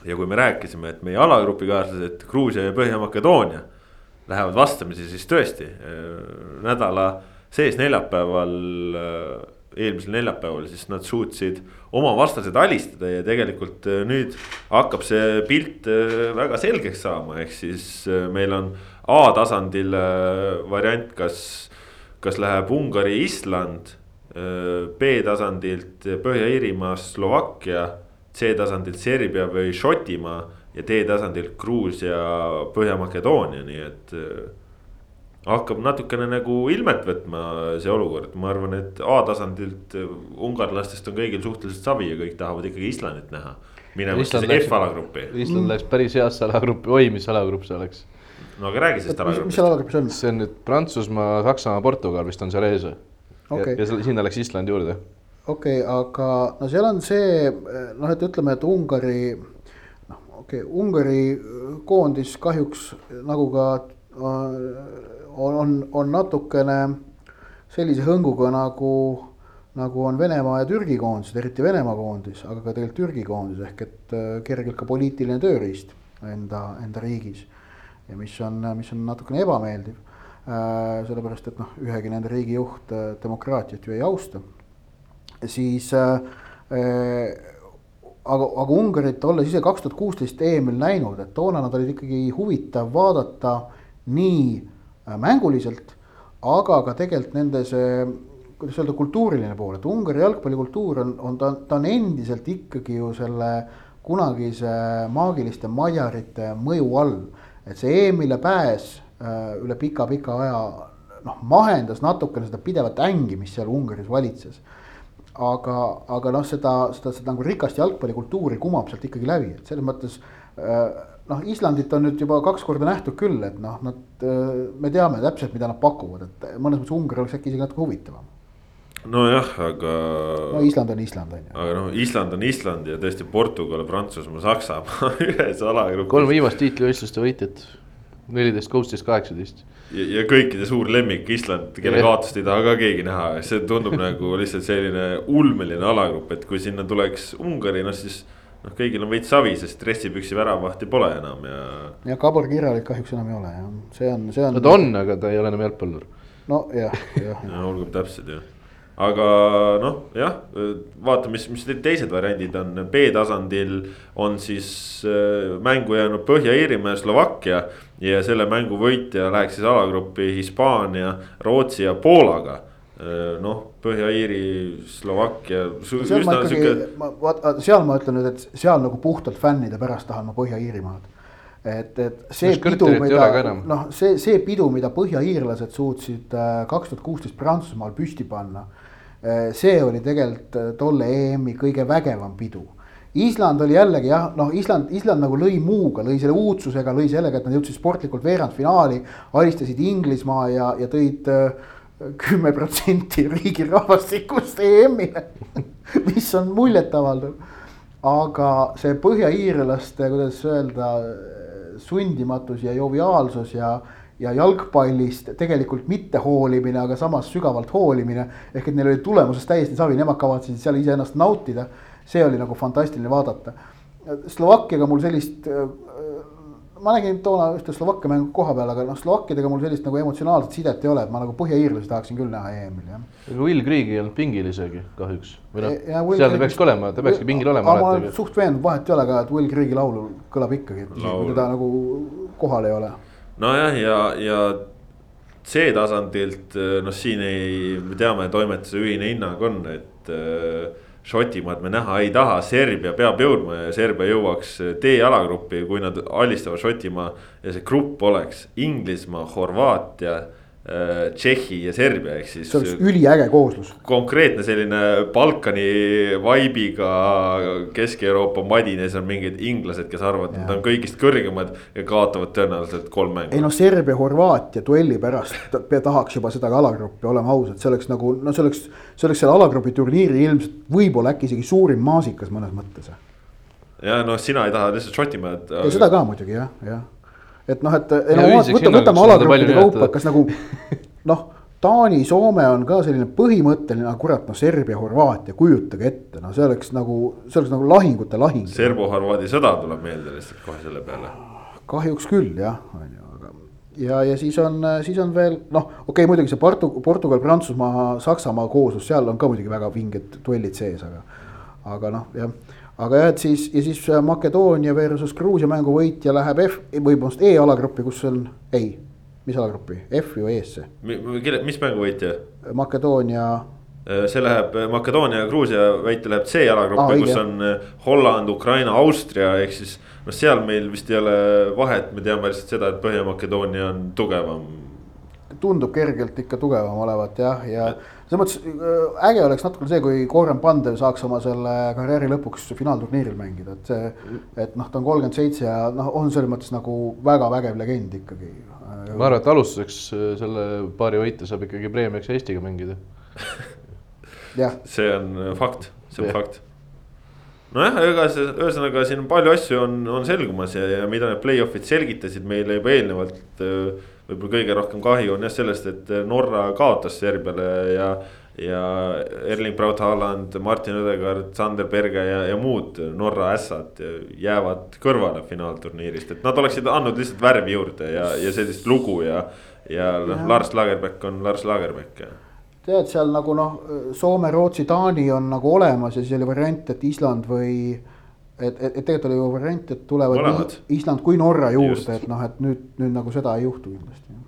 ja kui me rääkisime, et meie alagrupikaaslased Gruusia ja Põhja-Makedoonia lähevad vastamisi, siis tõesti äh, nädala sees neljapäeval, eelmisel neljapäeval, siis nad suutsid oma vastased alistada ja tegelikult äh, nüüd hakkab see pilt äh, väga selgeks saama, ehk siis äh, meil on A-tasandil variant, kas, kas läheb Ungari, Island, B-tasandilt Põhja-Iirimaa, Slovakkia C-tasandilt Serbia või Šotimaa ja D-tasandilt Gruusia, Põhja-Makedoonia, nii et hakkab natukene nagu ilmet võtma see olukord, ma arvan, et A-tasandilt äh, ungarlastest on kõigil suhteliselt savi ja kõik tahavad ikkagi Islandit näha. minemas Island siis läks- F-alagruppi, Island läks päris heasse alagruppi, oi, mis alagrupp see oleks. no aga räägi sellest mis, mis alagrupist seal. alagrupis on? see on nüüd Prantsusmaa, Saksamaa, Portugal vist on seal ees Okei. ja, ja sinna läks Island juurde. okei okay,, aga no seal on see noh, et ütleme, et Ungari noh, okei okay,, Ungari koondis kahjuks nagu ka äh, on, on, natukene sellise hõnguga nagu, nagu on Venemaa ja Türgi koondised, eriti Venemaa koondis, aga ka tegelikult Türgi koondis ehk et äh, kergelt ka poliitiline tööriist enda, enda riigis. ja mis on, mis on natukene ebameeldiv äh,. sellepärast, et noh, ühegi nende riigi juht äh, demokraatiat ju ei austa siis äh, aga, aga Ungarit olles ise kaks tuhat kuusteist EM-il näinud, et toona nad olid ikkagi huvitav vaadata nii mänguliselt, aga ka tegelikult nende see, kuidas öelda, kultuuriline pool, et Ungari jalgpallikultuur on, on ta, ta on endiselt ikkagi ju selle kunagise maagiliste majarite mõju all. et see EM-ile pääs äh, üle pika-pika aja noh, mahendas natukene seda pidevat ängi, mis seal Ungaris valitses aga, aga noh, seda, seda, seda nagu rikast jalgpallikultuuri kumab sealt ikkagi läbi, et selles mõttes äh, noh, Islandit on nüüd juba kaks korda nähtud küll, et noh, nad, me teame täpselt, mida nad pakuvad, et mõnes mõttes Ungari oleks äkki isegi natuke huvitavam. nojah, aga no Island on Island on ju. aga noh, Island on Island ja tõesti Portugal, Prantsusmaa, Saksamaa ühes alagrupis. kolm viimast tiitlivõistluste võitjat, neliteist, kuusteist, kaheksateist. ja, ja kõikide suur lemmik Island, kelle kaotust ei taha ka keegi näha, see tundub nagu lihtsalt selline ulmeline alagrupp, et kui sinna tuleks Ungari, noh siis. noh, kõigil on veits savi, sest dressipüksi väravahti pole enam ja ja Gabor Kirjalik kahjuks enam ei ole jah, see on, see on. no ta on, aga ta ei ole enam jalgpallur. nojah, jah, jah. no olgem täpsed jah. aga noh, jah, vaata, mis, mis teised variandid on, B-tasandil on siis äh, mängu jäänud Põhja-Iirimaa ja Slovakkia. ja selle mängu võitja läheks siis alagruppi Hispaania, Rootsi ja Poolaga noh, Põhja-Iiri, Slovakkia. seal ma ikkagi, ma vaata, seal ma ütlen nüüd, et seal nagu puhtalt fännide pärast tahan ma Põhja-Iirimaad. et, et see pidu, mida, noh, see, see pidu, mida põhjaiirlased suutsid äh, kaks tuhat kuusteist Prantsusmaal püsti panna Äh, see oli tegelikult äh, tolle EM-i kõige vägevam pidu. Island oli jällegi jah, noh, Island, Island nagu lõi muuga, lõi selle uudsusega, lõi sellega, et nad jõudsid sportlikult veerandfinaali. alistasid Inglismaa ja, ja tõid äh, kümme protsenti riigi rahvastikust EM-ile mis on muljetavaldav. aga see põhjaiirlaste, kuidas öelda, sundimatus ja joviaalsus ja ja jalgpallist tegelikult mitte hoolimine, aga samas sügavalt hoolimine. ehk et neil oli tulemusest täiesti savi, nemad kavatsesid seal iseennast nautida. see oli nagu fantastiline vaadata. Slovakkiaga mul sellist, ma nägin toona ühte Slovakkia mängu koha peal, aga noh, Slovakkiadega mul sellist nagu emotsionaalset sidet ei ole, et ma nagu põhjaiirlasi tahaksin küll näha EM-il jah. Will Krieg ei olnud pingil isegi kahjuks. või noh, seal ta peakski olema, ta peakski pingil olema. ma olen suht veendunud, vahet ei ole ka, et Will Kriegi laul kõlab ikkagi, et kui teda nagu kohal ei ole nojah, ja, ja C-tasandilt noh, siin ei, me teame, toimetuse ühine hinnang on, et äh, Šotimaad me näha ei taha, Serbia peab jõudma ja Serbia jõuaks D-jalagruppi, kui nad alistavad Šotimaa. ja see grupp oleks Inglismaa, Horvaatia Tšehhi ja Serbia ehk siis. see oleks üliäge kooslus. konkreetne selline Balkani vibe'iga Kesk-Euroopa madines on mingid inglased, kes arvavad, et nad on kõigist kõrgemad ja kaotavad tõenäoliselt kolm mängu. ei noh, Serbia-Horvaatia duelli pärast tahaks juba seda ka alagruppi, oleme ausad, see oleks nagu, no see oleks. see oleks selle alagrupi turniiri ilmselt võib-olla äkki isegi suurim maasikas mõnes mõttes. ja noh, sina ei taha lihtsalt Šotimaad. seda ka muidugi jah, jah et noh, et ei no võtame, võtame alagruppide kaupa, kas nagu noh, Taani, Soome on ka selline põhimõtteline, aga kurat, no Serbia, Horvaatia, kujutage ette, no see oleks nagu, see oleks nagu lahingute lahing. Serbo-Horvaadi sõda tuleb meelde lihtsalt kohe selle peale. kahjuks küll jah, on ju, aga ja, ja siis on, siis on veel noh, okei okay,, muidugi see Portu-, Portugal, Prantsusmaa, Saksamaa kooslus, seal on ka muidugi väga vinged duellid sees, aga, aga noh, jah aga jah, et siis ja siis äh, Makedoonia versus Gruusia mängu võitja läheb F või vabandust E-alagruppi, kus on, ei, mis alagruppi, F ju E-sse. mis mängu võitja? Makedoonia. Äh, see läheb äh, Makedoonia ja Gruusia võitja läheb C-alagruppi, kus jah. on Holland, Ukraina, Austria ehk siis. noh, seal meil vist ei ole vahet, me teame lihtsalt seda, et Põhja-Makedoonia on tugevam. tundub kergelt ikka tugevam olevat jah, ja, ja selles mõttes äh, äge oleks natukene see, kui Goran Pandev saaks oma selle karjääri lõpuks finaalturniiril mängida, et see. et noh, ta on kolmkümmend seitse ja noh, on selles mõttes nagu väga vägev legend ikkagi. ma arvan, et alustuseks äh, selle paari võitja saab ikkagi preemiaks Eestiga mängida see on äh, fakt, see on ja. fakt nojah, ega see, ühesõnaga siin palju asju on, on selgumas ja, ja mida need play-off'id selgitasid meile juba eelnevalt äh, võib-olla kõige rohkem kahju on jah sellest, et Norra kaotas Serbiale ja. ja Erling Braut Haaland, Martin Õdegaard, Sander Berge ja, ja muud Norra ässad jäävad kõrvale finaalturniirist, et nad oleksid andnud lihtsalt värvi juurde ja, ja sellist lugu ja. ja noh, Lars Lagerbäck on Lars Lagerbäck ja tead, seal nagu noh, Soome, Rootsi, Taani on nagu olemas ja siis oli variant, et Island või et, et, et tegelikult oli ju variant, et tulevad Mõlemad. nii Island kui Norra juurde, et noh, et nüüd, nüüd nagu seda ei juhtu kindlasti.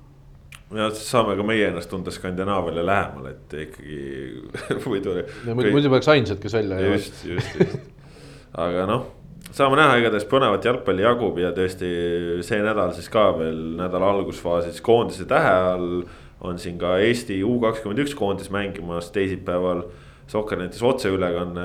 ja siis saame ka meie ennast tunda Skandinaaviale lähemal, et ikkagi muidu. muidu peaks ainsad, kes välja jäävad. just, just, just, aga noh saame näha, igatahes põnevat jalgpalli jagub ja tõesti see nädal siis ka veel nädala algusfaasis koondise tähe all on siin ka Eesti U kakskümmend üks koondis mängimas teisipäeval Sokkernettis otseülekanne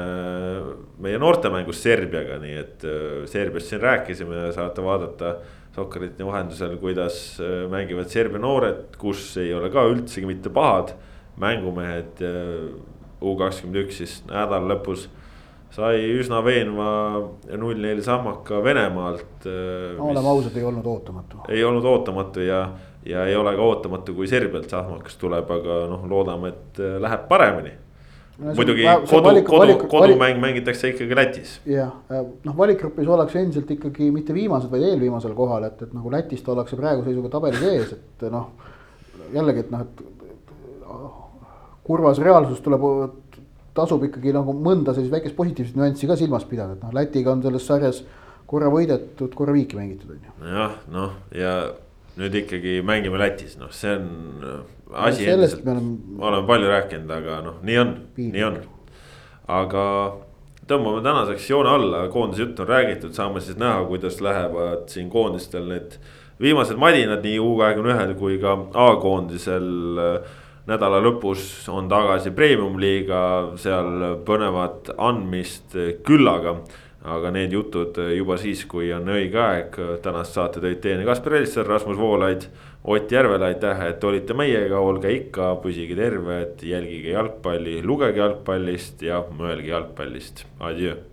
meie noortemängust Serbiaga, nii et äh, Serbiast siin rääkisime ja saate vaadata. Sokkerneti vahendusel, kuidas äh, mängivad Serbia noored, kus ei ole ka üldsegi mitte pahad mängumehed. Äh, U kakskümmend üks siis nädala lõpus sai üsna veenva null-neli sammaka Venemaalt. no oleme ausad, ei olnud ootamatu. ei olnud ootamatu ja, ja ei ole ka ootamatu, kui Serbialt sahmakas tuleb, aga noh, loodame, et läheb paremini no, muidugi kodu, kodu, kodu, kodumäng mängitakse ikkagi Lätis. jah, noh valikgrupis ollakse endiselt ikkagi mitte viimased, vaid eelviimasel kohal, et, et nagu Lätist ollakse praegu seisuga tabeli sees, et noh. jällegi, et noh, et kurvas reaalsus tuleb, tasub ikkagi nagu mõnda sellist väikest positiivset nüanssi ka silmas pidada, et noh, Lätiga on selles sarjas korra võidetud, korra viiki mängitud, on ju. jah, noh ja nüüd ikkagi mängime Lätis, noh, see on äh, asi No sellest me oleme- oleme palju rääkinud, aga noh, nii on, nii on. aga tõmbame tänaseks joone alla, koondise jutt on räägitud, saame siis näha, kuidas lähevad siin koondistel need viimased madinad nii U kahekümne ühel kui ka A-koondisel. nädala lõpus on tagasi premium-liiga, seal põnevat andmist küllaga aga need jutud juba siis, kui on õige aeg. tänast saate tõid teieni Kaspar Elster, Rasmus Voolaid, Ott Järvela, aitäh, et olite meiega, olge ikka, püsige terved, jälgige jalgpalli, lugege jalgpallist ja mõelge jalgpallist, adjöö